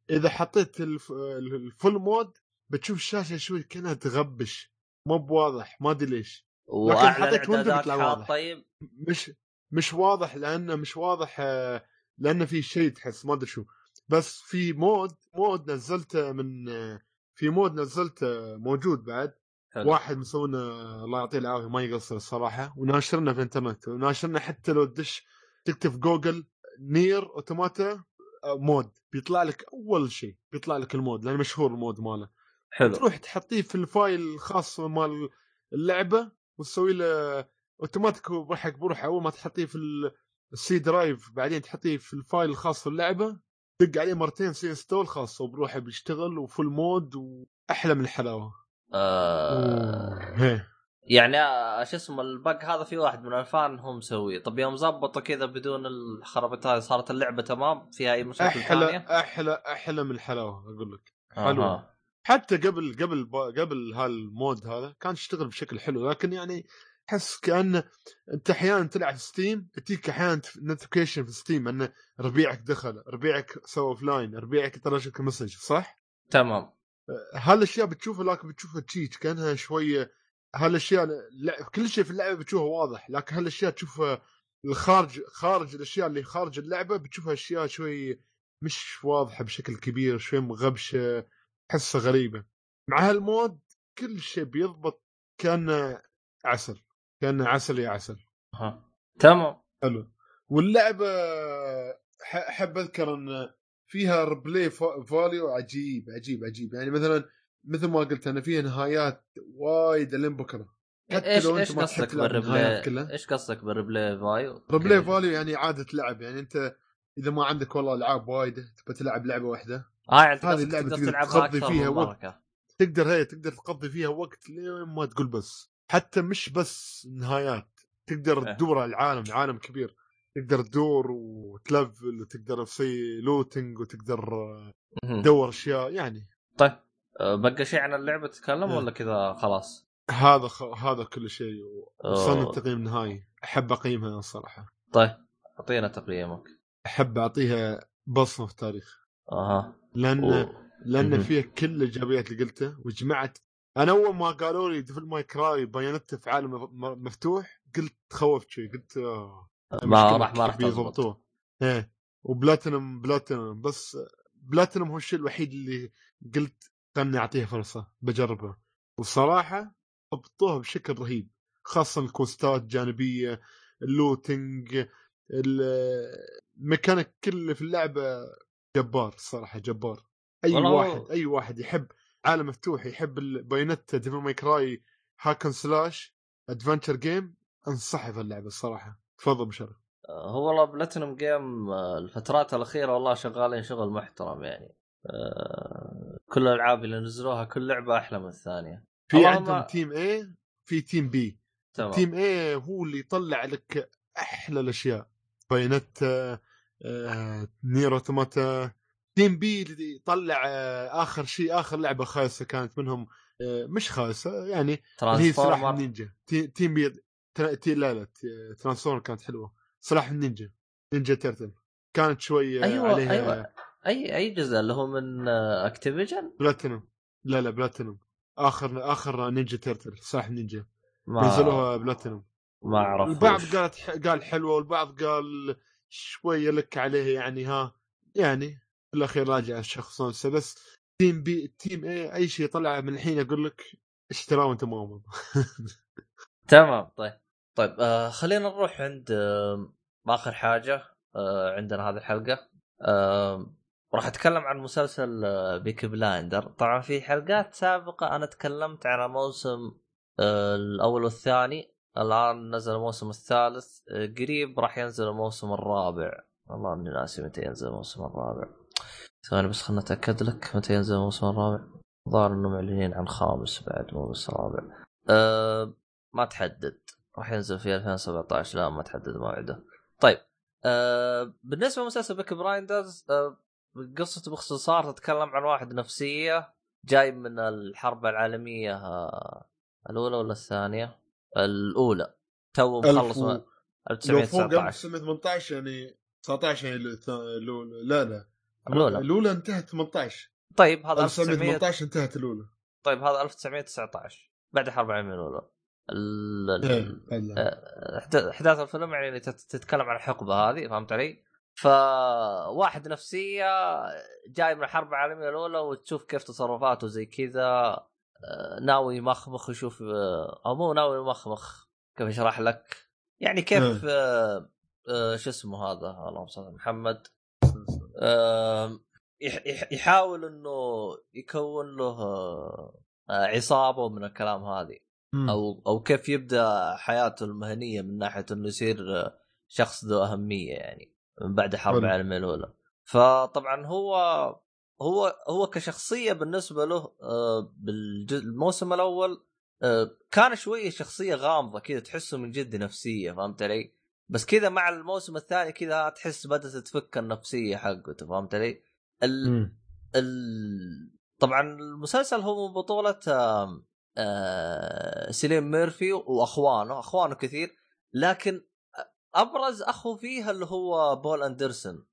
إذا حطيت الف- ال full mode بتشوف الشاشة شوي كأنها تغبش. مو بواضح ما أدري ليش. وأعلى حطيت بيطلع واضح. طيب مش مش واضح لأنه مش واضح آه، لأنه في شيء تحس ما أدري شو. بس في mod mod نزلته من آه، في mod نزلته موجود بعد. حلو. واحد مسوينا الله يعطيه العافية ما يقصر الصراحة. وناشرنا في الانترنت وناشرنا حتى لو تدش تكتب جوجل نير أوتوماتا آه، mod. بيطلع لك أول شيء بيطلع لك ال mod لأنه مشهور ال mod ماله. حلو. تروح تحطيه في ال file الخاص مال اللعبة وتسوي له اوتوماتيك بروحك بروح أول ما تحطيه في ال- ال- السي درايف بعدين تحطيه في ال file الخاص في اللعبة دق عليه مرتين سي install خاص وبروحه بيشتغل و full mode وأحلى من الحلاوة. آه. هي. يعني آه، شو اسمه ال bug هذا في واحد من ال fan هو مسويه. طب يوم زبطوا كذا بدون الخرابيط هذه صارت اللعبة تمام؟ فيها أي مشاكل أحلى ثانية؟ أحلى أحلى من الحلاوة أقول لك. حلو أها. حتى قبل قبل قبل هال mod هذا كان يشتغل بشكل حلو لكن يعني تحس كانه أنت أحيانا تلعب في ستيم تجيك أحيانا notification في ستيم أن ربيعك دخل ربيعك سوى offline ربيعك ترشك message صح؟ تمام هالأشياء بتشوفها لكن بتشوفها تشيت كأنها شوية هالأشياء لا كل شيء في اللعبة بتشوفه واضح لكن هالأشياء تشوفها الخارج خارج الأشياء اللي خارج اللعبة بتشوفها أشياء شوي مش واضحة بشكل كبير شوي مغبشة تحسها غريبة. مع هال mod كل شيء بيضبط كان عسل كان عسل يا عسل. أها. تمام. حلو. واللعبة ح- أحب أذكر إن فيها replay value عجيب عجيب عجيب. يعني مثلا مثل ما قلت أنا فيها نهايات وايد لين بكرة. حتى إيش لو إيش انت ما تحب قصدك بال replay إيش قصدك بال replay value؟ ريبلاي فاليو يعني اعاده لعب. يعني أنت إذا ما عندك والله ألعاب وايد تبى تلعب لعبة واحدة. آه يعني هذه قصدك اللعبة تقدر تقدر تقضي فيها وقت. تقدر هي تقدر تقضي فيها وقت لين ما تقول بس حتى مش بس نهايات تقدر إيه. تدور على العالم عالم كبير تقدر تدور وتلفل وتقدر تسوي لوتنج وتقدر. تدور أشياء يعني طيب آه، بقى شيء عن اللعبة تتكلم إيه. ولا كذا خلاص؟ هذا خ... هذا كل شيء وصلنا. التقييم النهائي أحب أقيمها الصراحه طيب أعطينا تقييمك أحب أعطيها بصمة في التاريخ أها لأن أوه. لأن مهم. فيها كل الإيجابيات اللي قلتها وجمعت. أنا أول ما قالوا لي ديفل ماي كراي بايونيتا في عالم مفتوح قلت تخوفت شوي قلت آه ما راح ما راح بيضبطوه إيه وبلاتينم بلاتينم بس بلاتينم هو الشيء الوحيد اللي قلت خلني أعطيها فرصة بجربها. والصراحه ضبطوها بشكل رهيب خاصة ال quest ات الجانبية ال looting ال mechanic كله في اللعبة جبار الصراحة جبار. أي والله واحد أي واحد يحب عالم مفتوح يحب البايونيتا ديفل ماي كراي hack and slash adventure game أنصحه في اللعبة الصراحة. تفضل بو شرف آه، هو والله بلاتينوم جيم آه، الفترات الأخيرة والله شغالين شغل محترم يعني. آه، كل الألعاب اللي نزلوها كل لعبة أحلى من الثانية. في عندهم team A في team B تمام. team A هو اللي يطلع لك أحلى الأشياء. Bayonetta آه، NieR Automata team B اللي يطلع آه، آخر شيء آخر لعبة خايسة كانت منهم آه، مش خايسة يعني اللي هي سلاح النينجا. تي- تيم بي تي لا لا Transformer كانت حلوة. سلاح النينجا Ninja Turtle كانت شوي آه، أيوه عليها أيوه. أي أي جزء اللي هو من Activision Platinum لا لا بلاتينوم آخر آخر Ninja Turtle سلاح النينجا. ما نزلوها بلاتينوم ما اعرف البعض. قالت قال حلوة والبعض قال شوية لك عليه يعني ها يعني في الأخير راجع الشخص نفسه بس team B team A أي شيء طلع من الحين أقول لك اشتراه وأنت مؤمن تمام طيب. طيب آه خلينا نروح عند آه آخر حاجة آه عندنا هذه الحلقة. آه راح أتكلم عن مسلسل آه بيكي بلايندر. طبعا في حلقات سابقة أنا تكلمت عن الموسم آه الأول والثاني. الآن نزل الموسم الثالث. آه قريب راح ينزل الموسم الرابع. والله إني ناسي متى ينزل الموسم الرابع. ثواني بس خلنا أتأكد لك متى ينزل الموسم الرابع. ظاهر انه معلنين عن خامس بعد مو بس رابع. أه ما تحدد. راح ينزل في 2017 لا ما تحدد موعده طيب. أه بالنسبة لمسلسل Peaky Blinders أه قصته باختصار تتكلم عن واحد نفسية جاي من الحرب العالمية آه، الأولى ولا الثانية؟ الأولى. تو مخلص ألف و- من لو فوق 1919 1918 يعني 19 يعني الأولى. لا لا. الأولى. الأولى انتهت 18 طيب هذا 1900 1918 انتهت الأولى. طيب هذا 1919 بعد الحرب العالمية الأولى. ال- ال- إيه، أحد- أحداث الفيلم يعني تت- تتكلم عن الحقبة هذه فهمت علي؟ فواحد نفسية جاي من الحرب العالمية الأولى وتشوف كيف تصرفاته زي كذا. آه، ناوي يمخمخ يشوف آه، أو مو ناوي يمخمخ كيف اشرح لك؟ يعني كيف آه، آه، شو اسمه هذا اللهم صل محمد يحاول إنه يكون له آه، عصابة من الكلام هذه مم. أو أو كيف يبدأ حياته المهنية من ناحية إنه يصير آه، شخص ذو أهمية يعني من بعد الحرب. العالمية الأولى فطبعا هو هو هو كشخصية بالنسبة له آه، بالموسم الأول آه، كان شوية شخصية غامضة كذا تحسه من جد نفسية فهمت علي؟ بس كذا مع الموسم الثاني كذا تحس بدأت تتفك النفسية حقته فهمت علي؟ ال... ال... طبعا المسلسل هو من بطولة آم، آه، Cillian Murphy وأخوانه، أخوانه كثير لكن أبرز أخو فيها اللي هو Paul Anderson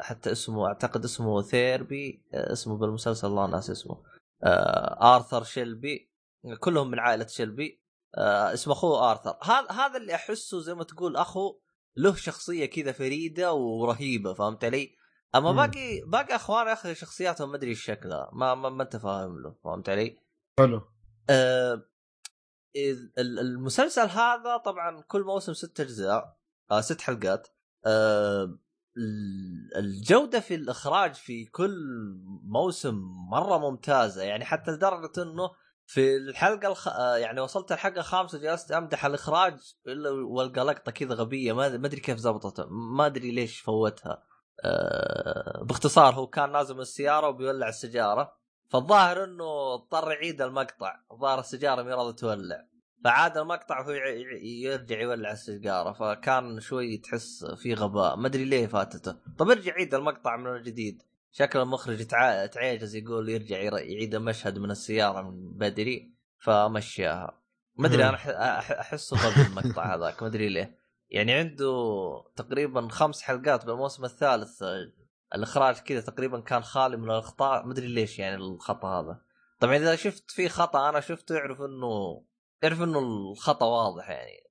حتى اسمه أعتقد اسمه ثيربي آه، اسمه بالمسلسل الله ناس اسمه آه، آرثر شيلبي كلهم من عائلة شيلبي آه، اسم أخوه آرثر هذا هذا اللي أحسه زي ما تقول أخو له شخصية كذا فريدة ورهيبة فهمت علي؟ أما مم. باقي باقي أخوان يا أخي شخصياتهم ما أدري إيش شكلها ما ما, ما أنت فاهم له فهمت علي؟ حلو آه ال- ال- المسلسل هذا طبعا كل موسم ست أجزاء آه ست حلقات آه الجودة في الإخراج في كل موسم مرة ممتازة. يعني حتى لدرجة إنه في الحلقة الخ... آه، يعني وصلت الحلقة الخامسة جلست أمدح الإخراج إلا والقى لقطه كذا غبية. ما ما أدري كيف زبطتها ما أدري ليش فوتها. آه باختصار هو كان نازل من السيارة وبيولع السيجارة. فالظاهر إنه اضطر يعيد المقطع. الظاهر السيجارة راضيه تولع. فعاد المقطع هو يع- يع- يرجع يولع السيجارة فكان شوي تحس في غباء. ما أدري ليه فاتته. طب ارجع عيد المقطع من الجديد. شكل المخرج يتع- تعجز يقول يرجع ير- يعيد مشهد من السيارة من بدري فمشاها ما أدري. أنا أحسه غبي المقطع هذاك ما أدري ليه. يعني عنده تقريبا خمس حلقات بالموسم الثالث الإخراج كذا تقريبا كان خالي من الأخطاء. ما أدري ليش يعني الخطأ هذا. طبعا إذا شفت في خطأ أنا شفته اعرف إنه اعرف إنه الخطأ واضح يعني.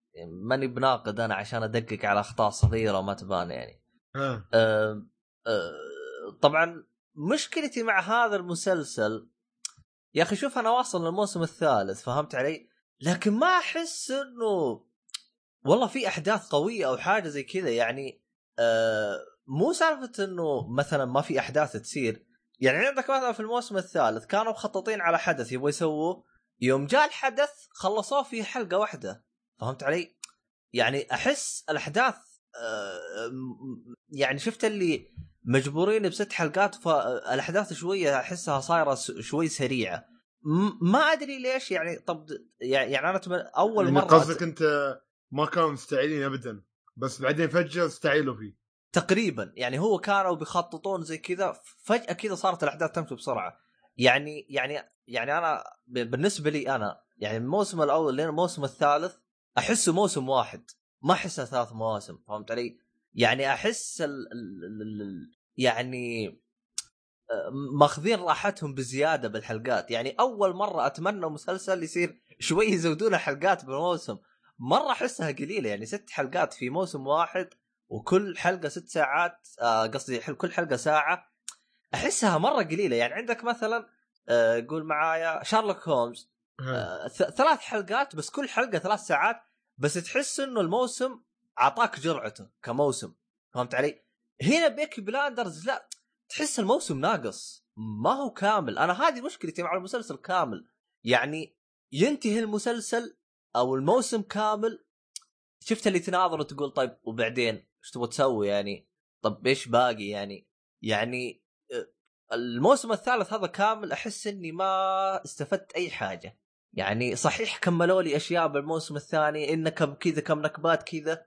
ماني بناقد أنا عشان أدقق على أخطاء صغيرة ما تبان يعني. ها. أه أه طبعا مشكلتي مع هذا المسلسل يا أخي شوف أنا واصل للموسم الثالث فهمت علي؟ لكن ما أحس إنه والله في أحداث قوية أو حاجة زي كذا يعني أه مو سالفة إنه مثلا ما في أحداث تصير. يعني عندك مثلا في الموسم الثالث كانوا مخططين على حدث يبغوا يسووه يوم جاء الحدث خلصوه في حلقة واحدة. فهمت علي؟ يعني أحس الأحداث آه، يعني شفت اللي مجبورين بست حلقات فالأحداث شوية أحسها صايرة شوي سريعة. ما أدري ليش يعني طب يعني أنا أول يعني مرة قصدك أنت ما كانوا مستعيلين ابدا بس بعدين فجأة استعيلوا فيه. تقريبا. يعني هو كانوا بيخططون زي كذا فجأة كذا صارت الأحداث تمشي بسرعة. يعني يعني يعني أنا بالنسبة لي أنا يعني الموسم الأول لين الموسم الثالث أحسه موسم واحد ما احسه ثلاث مواسم فهمت علي؟ يعني أحس ال ال ال ال يعني آه، ماخذين راحتهم بزيادة بالحلقات يعني أول مرة أتمنى مسلسل يصير شوي يزودون الحلقات بالموسم مرة أحسها قليلة يعني ست حلقات في موسم واحد وكل حلقة ست ساعات آه، قصدي كل حلقة ساعة أحسها مرة قليلة. يعني عندك مثلا آه، قول معايا شارلوك هومز. آه، ثلاث حلقات بس كل حلقة ثلاث ساعات بس تحس إنه الموسم أعطاك جرعته كموسم. فهمت علي؟ هنا بيكي بلاندرز لا تحس الموسم ناقص. ما هو كامل. أنا هذه مشكلتي مع المسلسل كامل. يعني ينتهي المسلسل أو الموسم كامل شفت اللي تناظر وتقول طيب وبعدين إيش تبغى تسوي يعني؟ طب إيش باقي يعني؟ يعني الموسم الثالث هذا كامل أحس إني ما استفدت أي حاجة. يعني صحيح كملوا لي أشياء بالموسم الثاني ان كم كذا كم نكبات كذا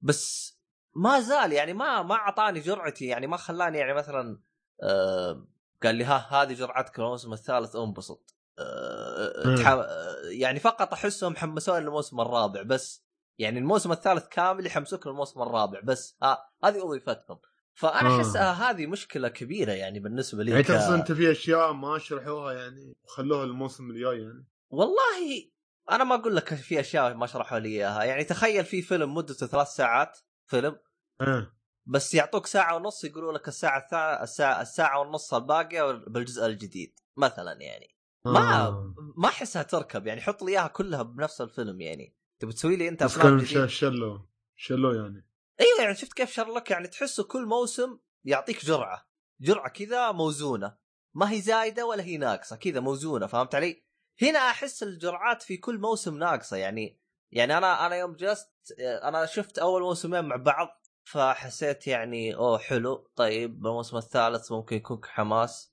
بس ما زال يعني ما ما أعطاني جرعتي. يعني ما خلاني يعني مثلا آه قال لي ها هذه جرعتك الموسم الثالث انبسط. آه آه، يعني فقط أحسهم حمسوني للموسم الرابع بس يعني الموسم الثالث كامل يحمسوك للموسم الرابع بس ها هذه وظيفتهم فأنا آه. أحس آه هذه مشكلة كبيرة يعني بالنسبة لي يعني ك- تقصد أنت في أشياء ما شرحوها يعني وخلوها الموسم الجاي يعني والله أنا ما أقول لك في أشياء ما شرحوا لي إياها يعني تخيل في فيلم مدته ثلاث ساعات فيلم ها. بس يعطوك ساعة ونص يقولوا لك الساعة الثانية الساعة, الساعة ونص الباقية بالجزء الجديد مثلا يعني ما آه. ما أحسها تركب يعني حط لي إياها كلها بنفس الفيلم يعني تبي تسوي لي أنت أفلام كانوا جديدة ش- شلوا شلوا يعني أيوه يعني شفت كيف شارلوك يعني تحسه كل موسم يعطيك جرعة. جرعة كذا موزونة. ما هي زايدة ولا هي ناقصة كذا موزونة فهمت علي؟ هنا أحس الجرعات في كل موسم ناقصة يعني يعني أنا أنا يوم جلست أنا شفت أول موسمين مع بعض فحسيت يعني أوه حلو طيب الموسم الثالث ممكن يكون حماس.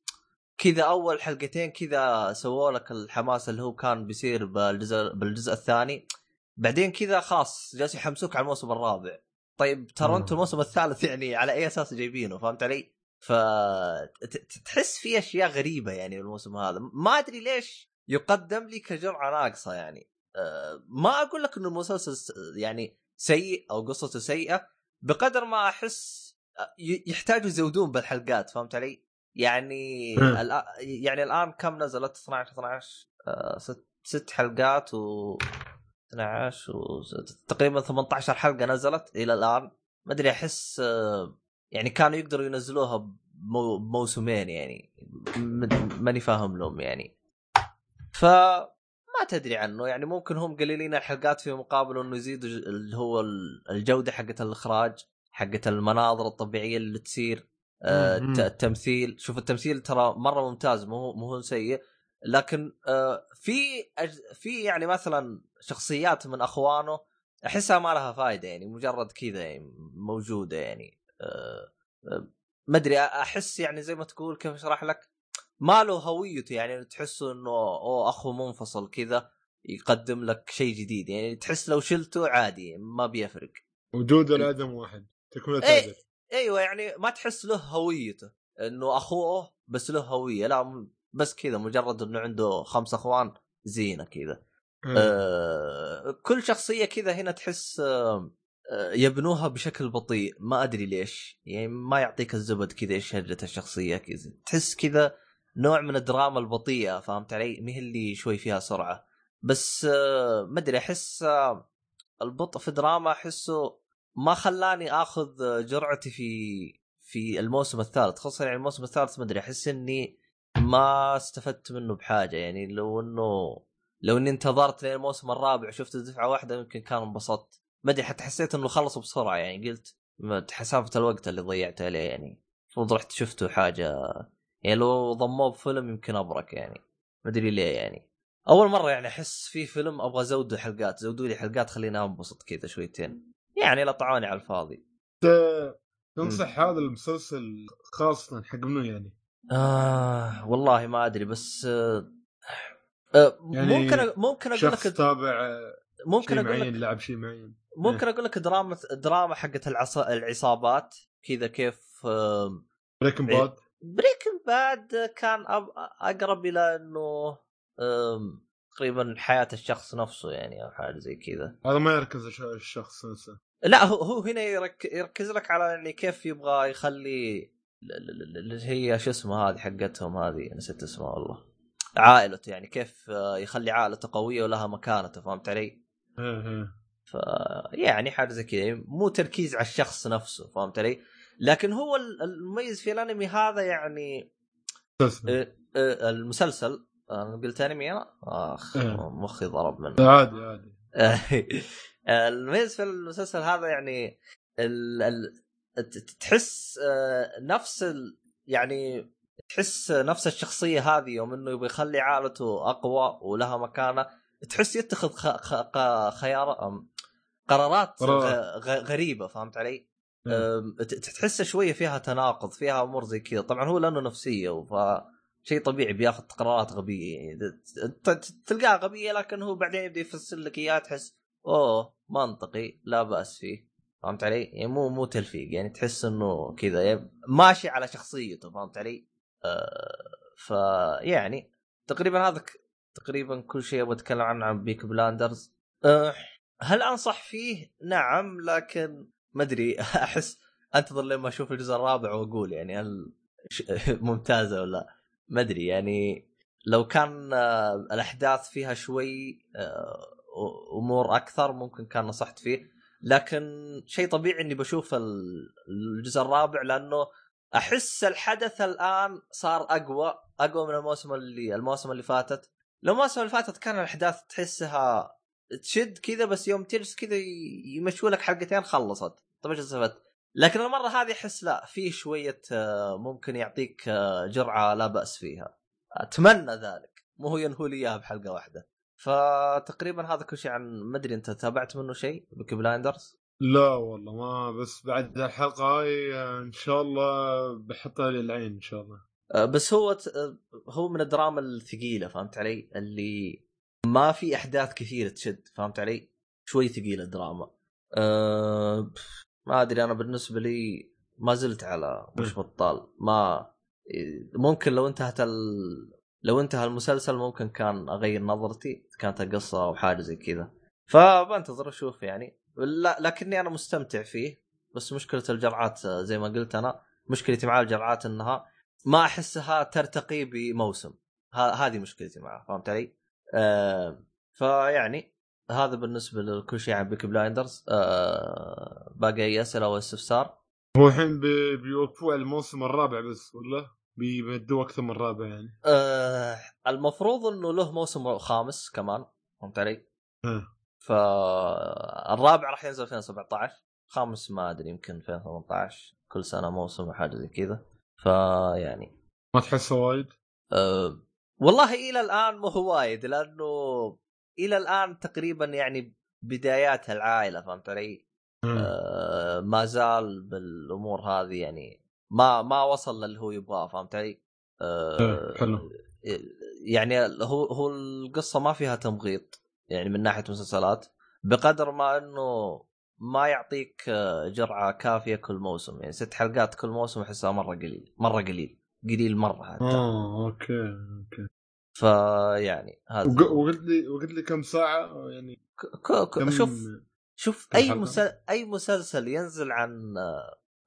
كذا أول حلقتين كذا سووا لك الحماس اللي هو كان بيصير بالجزء بالجزء الثاني. بعدين كذا خلاص جالس يحمسوك على الموسم الرابع. طيب ترى أنتم. الموسم الثالث يعني على أي أساس جايبينه فهمت علي؟ فتحس في أشياء غريبة يعني الموسم هذا ما أدري ليش يقدم لي كجرعة ناقصة يعني أه ما أقول لك إنه المسلسل يعني سيء أو قصته سيئة بقدر ما أحس ي- يحتاجوا يزودون بالحلقات فهمت علي؟ يعني يعني الآن كم نزلت 12 12 آه، ست ست حلقات و 12 و تقريبا 18 حلقة نزلت إلى الآن. ما أدري أحس آه، يعني كانوا يقدروا ينزلوها بمو- بموسمين يعني. ماني فاهم لهم يعني. ف ما تدري عنه. يعني ممكن هم قليلين الحلقات في مقابل إنه يزيدوا اللي هو ال- الجودة حقت الإخراج حقت المناظر الطبيعية اللي تصير آه، التمثيل. شوف التمثيل ترى مرة ممتاز مو مو سيء. لكن آه، في أج- في يعني مثلا شخصيات من أخوانه أحسها ما لها فائده يعني مجرد كذا يعني موجودة يعني آه، آه، ما أدري أحس يعني زي ما تقول كيف أشرح لك ما له هويته يعني تحسه إنه أوه أخو منفصل كذا يقدم لك شيء جديد يعني تحس لو شلته عادي ما بيفرق وجود الادم واحد تكمله إيه. عدد أيوه يعني ما تحس له هويته إنه أخوه بس له هوية لا بس كذا مجرد إنه عنده خمس أخوان زينة كذا. آه كل شخصية كذا هنا تحس آه آه، يبنوها بشكل بطيء. ما أدري ليش. يعني ما يعطيك الزبد كذا إيش هرجه الشخصية كذا. تحس كذا نوع من الدراما البطيئة فهمت علي؟ مي هي اللي شوي فيها سرعة. بس ما أدري أحس البطء في دراما أحسه ما خلاني آخذ جرعتي في في الموسم الثالث. خصوصا يعني الموسم الثالث ما أدري أحس إني ما استفدت منه بحاجة. يعني لو إنه لو إني انتظرت لين الموسم الرابع وشفت دفعه واحدة يمكن كان انبسطت. ما أدري حتى حسيت إنه خلصوا بسرعة يعني قلت حسافة الوقت اللي ضيعته عليه يعني. المفروض رحت شفته حاجة يعني لو ضموه بفيلم يمكن أبرك يعني. ما أدري ليه يعني. أول مرة يعني أحس في فيلم أبغى زود حلقات زودوا لي حلقات خليني أنبسط كذا شويتين. يعني لطعوني على الفاضي. تنصح هذا المسلسل خاصة حق منو يعني؟ آه والله ما أدري بس آه يعني ممكن ممكن أقول شخص لك تابع آه، ممكن أقول معين لك لعب شيء معين. ممكن أقول لك دراما دراما حقت العصا العصابات كذا كيف Breaking إيه. Bad؟ Breaking Bad كان أب... أقرب إلى إنه تقريبا حياة الشخص نفسه يعني أو حاجة زي كذا. هذا ما يركز الش- الشخص نفسه. لا هو هو هنا يرك... يركز لك على يعني كيف يبغى يخلي اللي هي شو اسمها هذه حقتهم هذه نسيت اسمها والله. عائلته يعني كيف آه، يخلي عائلته قوية ولها مكانته فهمت علي؟ ف يعني حاجة زي كذا يعني مو تركيز على الشخص نفسه فهمت علي؟ لكن هو ال- المميز في الأنمي هذا يعني مسلسل. إيه، إيه، المسلسل أنا قلت أنمي أنا آخ إيه. مخي ضرب منه عادي عادي المميز في المسلسل هذا يعني ال... ال... تحس آه، نفس ال... يعني تحس نفس الشخصية هذه يوم إنه يبغى يخلي عائلته أقوى ولها مكانة تحس يتخذ خ... خ... ق- خيار قرارات. غ... غ... غريبة فهمت علي؟ أم، تحس شوية فيها تناقض فيها أمور زي كذا طبعا هو لأنه نفسية ف شيء طبيعي بياخذ قرارات غبية يعني تلقاها غبية لكن هو بعدين يبدأ يفسر لك إياها تحس أوه منطقي لا بأس فيه فهمت علي؟ يعني مو مو تلفيق يعني تحس إنه كذا يعني ماشي على شخصيته فهمت علي؟ فيعني تقريبا هذا تقريبا كل شيء أبغى أتكلم عنه عن بيك بلاندرز آه هل أنصح فيه؟ نعم لكن ما أدري أحس أنتظر لما أشوف الجزء الرابع وأقول يعني هل ممتازة ولا لا. ما أدري يعني لو كان آه، الأحداث فيها شوي آه، أمور أكثر ممكن كان نصحت فيه لكن شيء طبيعي إني بشوف ال- الجزء الرابع لأنه أحس الحدث الآن صار أقوى أقوى من الموسم اللي الموسم اللي فاتت. لو الموسم اللي فاتت كان الأحداث تحسها تشد كذا بس يوم تجلس كذا يمشوا لك حلقتين خلصت. طيب إيش استفدت؟ لكن المرة هذه أحس لا في شوية آه، ممكن يعطيك آه، جرعة لا بأس فيها. أتمنى ذلك. مو هو ينهوا لي إياها بحلقة واحدة. فتقريبا هذا كل شيء عن ما أدري أنت تابعت منه شيء؟ بيكي بلايندرز لا والله ما بس بعد الحلقة هاي آه، إن شاء الله بحطها للعين إن شاء الله آه، بس هو ت- آه، هو من الدراما الثقيلة فهمت علي؟ اللي ما في أحداث كثيرة تشد فهمت علي؟ شوي ثقيلة الدراما. أه ما أدري أنا بالنسبة لي ما زلت على مش بطال ما ممكن لو انتهت ال... لو انتهى المسلسل ممكن كان أغير نظرتي كانت القصة أو حاجة زي كذا فبنتظر أشوف يعني لا لكني أنا مستمتع فيه بس مشكلة الجرعات آه، زي ما قلت أنا مشكلتي مع الجرعات إنها ما أحسها ترتقي بموسم هذه مشكلتي معها فهمت علي؟ آه فيعني هذا بالنسبة لكل شيء عن Peaky Blinders آه باقي أي أسئلة أو استفسار؟ هو الحين بي- بيوقفوا على الموسم الرابع بس ولا بيمدوا أكثر من رابع يعني آه المفروض إنه له موسم خامس كمان فهمت علي؟ فالرابع راح ينزل 2017 خامس ما أدري يمكن 2018 كل سنة موسم أو حاجة زي كذا فيعني ما تحسه وايد أه والله إلى الآن مو هو وايد لأنه إلى الآن تقريبا يعني بدايات العائلة فهمت علي؟ أه ما زال بالأمور هذه يعني ما ما وصل للي هو يبغاه فهمت علي؟ أه إيه، حلو. يعني هو هو القصة ما فيها تمغيط يعني من ناحية مسلسلات بقدر ما إنه ما يعطيك آه، جرعة كافية كل موسم يعني ست حلقات كل موسم أحسها مرة قليل مرة قليل قليل مرة حتى آه أوكي أوكي فيعني هذا وق- وقلت لي وقلت لي كم ساعة يعني ك- ك- كم شوف شوف أي حلقة؟ مسل... أي مسلسل ينزل عن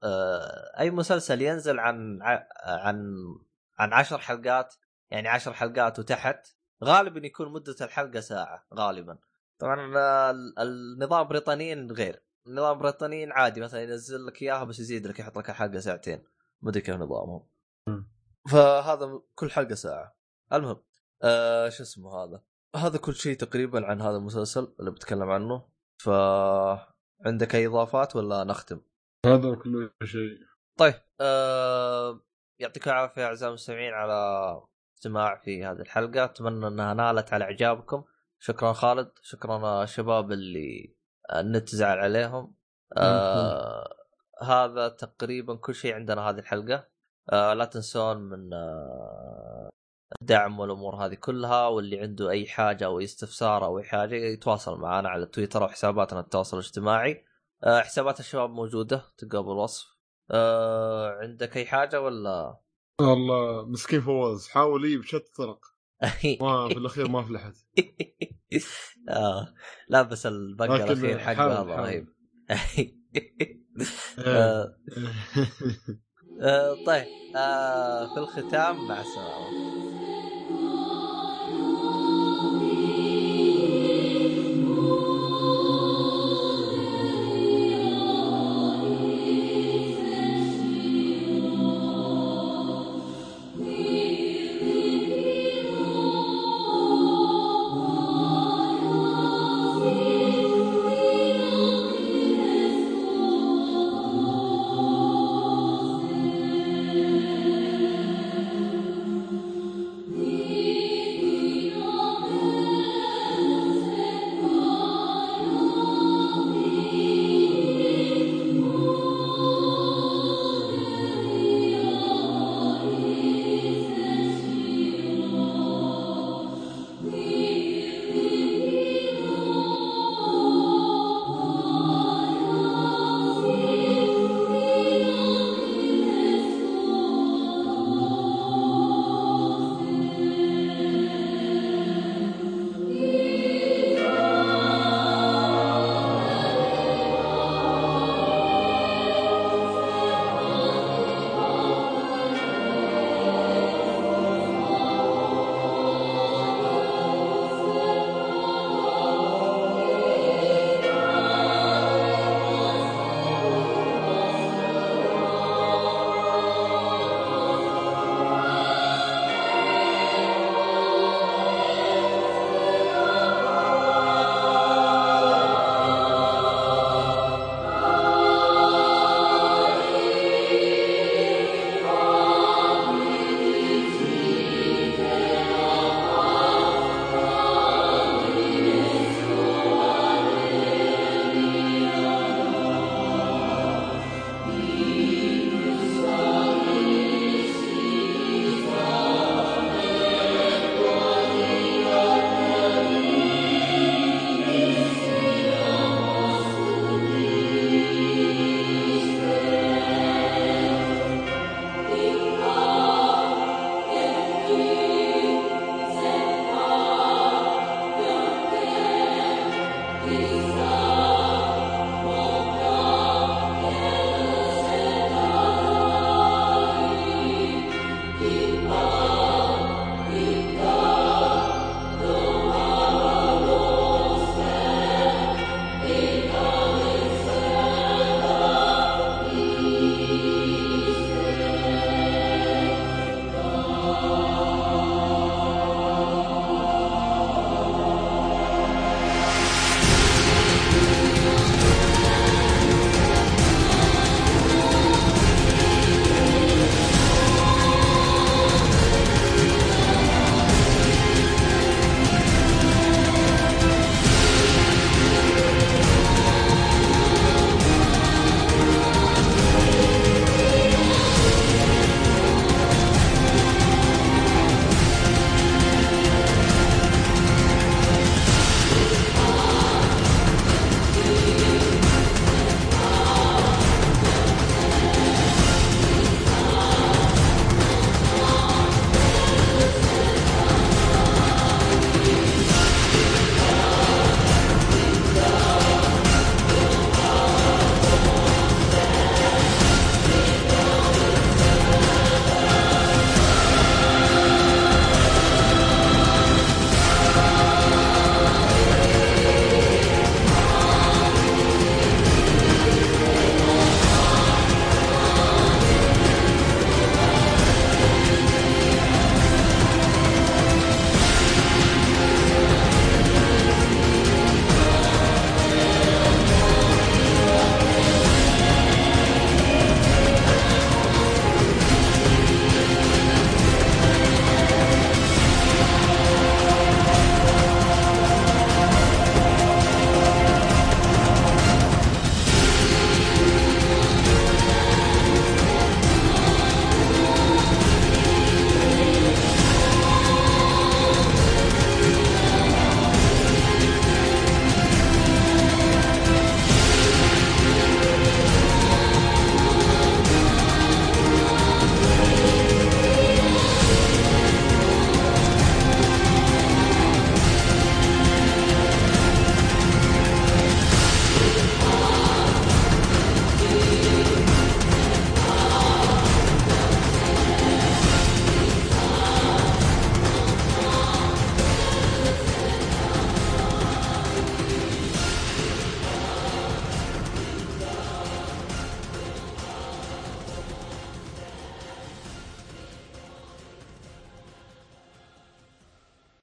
آه، أي مسلسل ينزل عن عن عن عشر حلقات يعني عشر حلقات وتحت غالبا يكون مدة الحلقة ساعة غالبا. طبعا ال- النظام البريطانيين غير. النظام البريطانيين عادي مثلا ينزل لك إياها بس يزيد لك يحط لك الحلقة ساعتين. مدري كيف نظامهم. فهذا كل حلقة ساعة. المهم آه شو اسمه هذا؟ هذا كل شيء تقريبا عن هذا المسلسل اللي بتكلم عنه. ف عندك أي إضافات ولا نختم؟ هذا كله شيء. طيب آه يعطيكم العافية أعزائي المستمعين على استماع في هذه الحلقة. أتمنى أنها نالت على إعجابكم. شكرا خالد. شكرا الشباب اللي النت زعل عليهم. آه هذا تقريبا كل شيء عندنا هذه الحلقة. آه لا تنسون من آه الدعم والأمور هذه كلها. واللي عنده أي حاجة أو استفسار أو أي حاجة يتواصل معنا على تويتر أو حساباتنا التواصل الاجتماعي. آه حسابات الشباب موجودة تلقاها بالوصف آه عندك أي حاجة ولا؟ والله مسكين فواز حاول يجيب بشتى الطرق. ما في الأخير ما فلحت. آه. لا بس البقى الأخير حقه هذا حاول. رهيب. إيه. آه، آه، طيب. آه في الختام مع السلامة.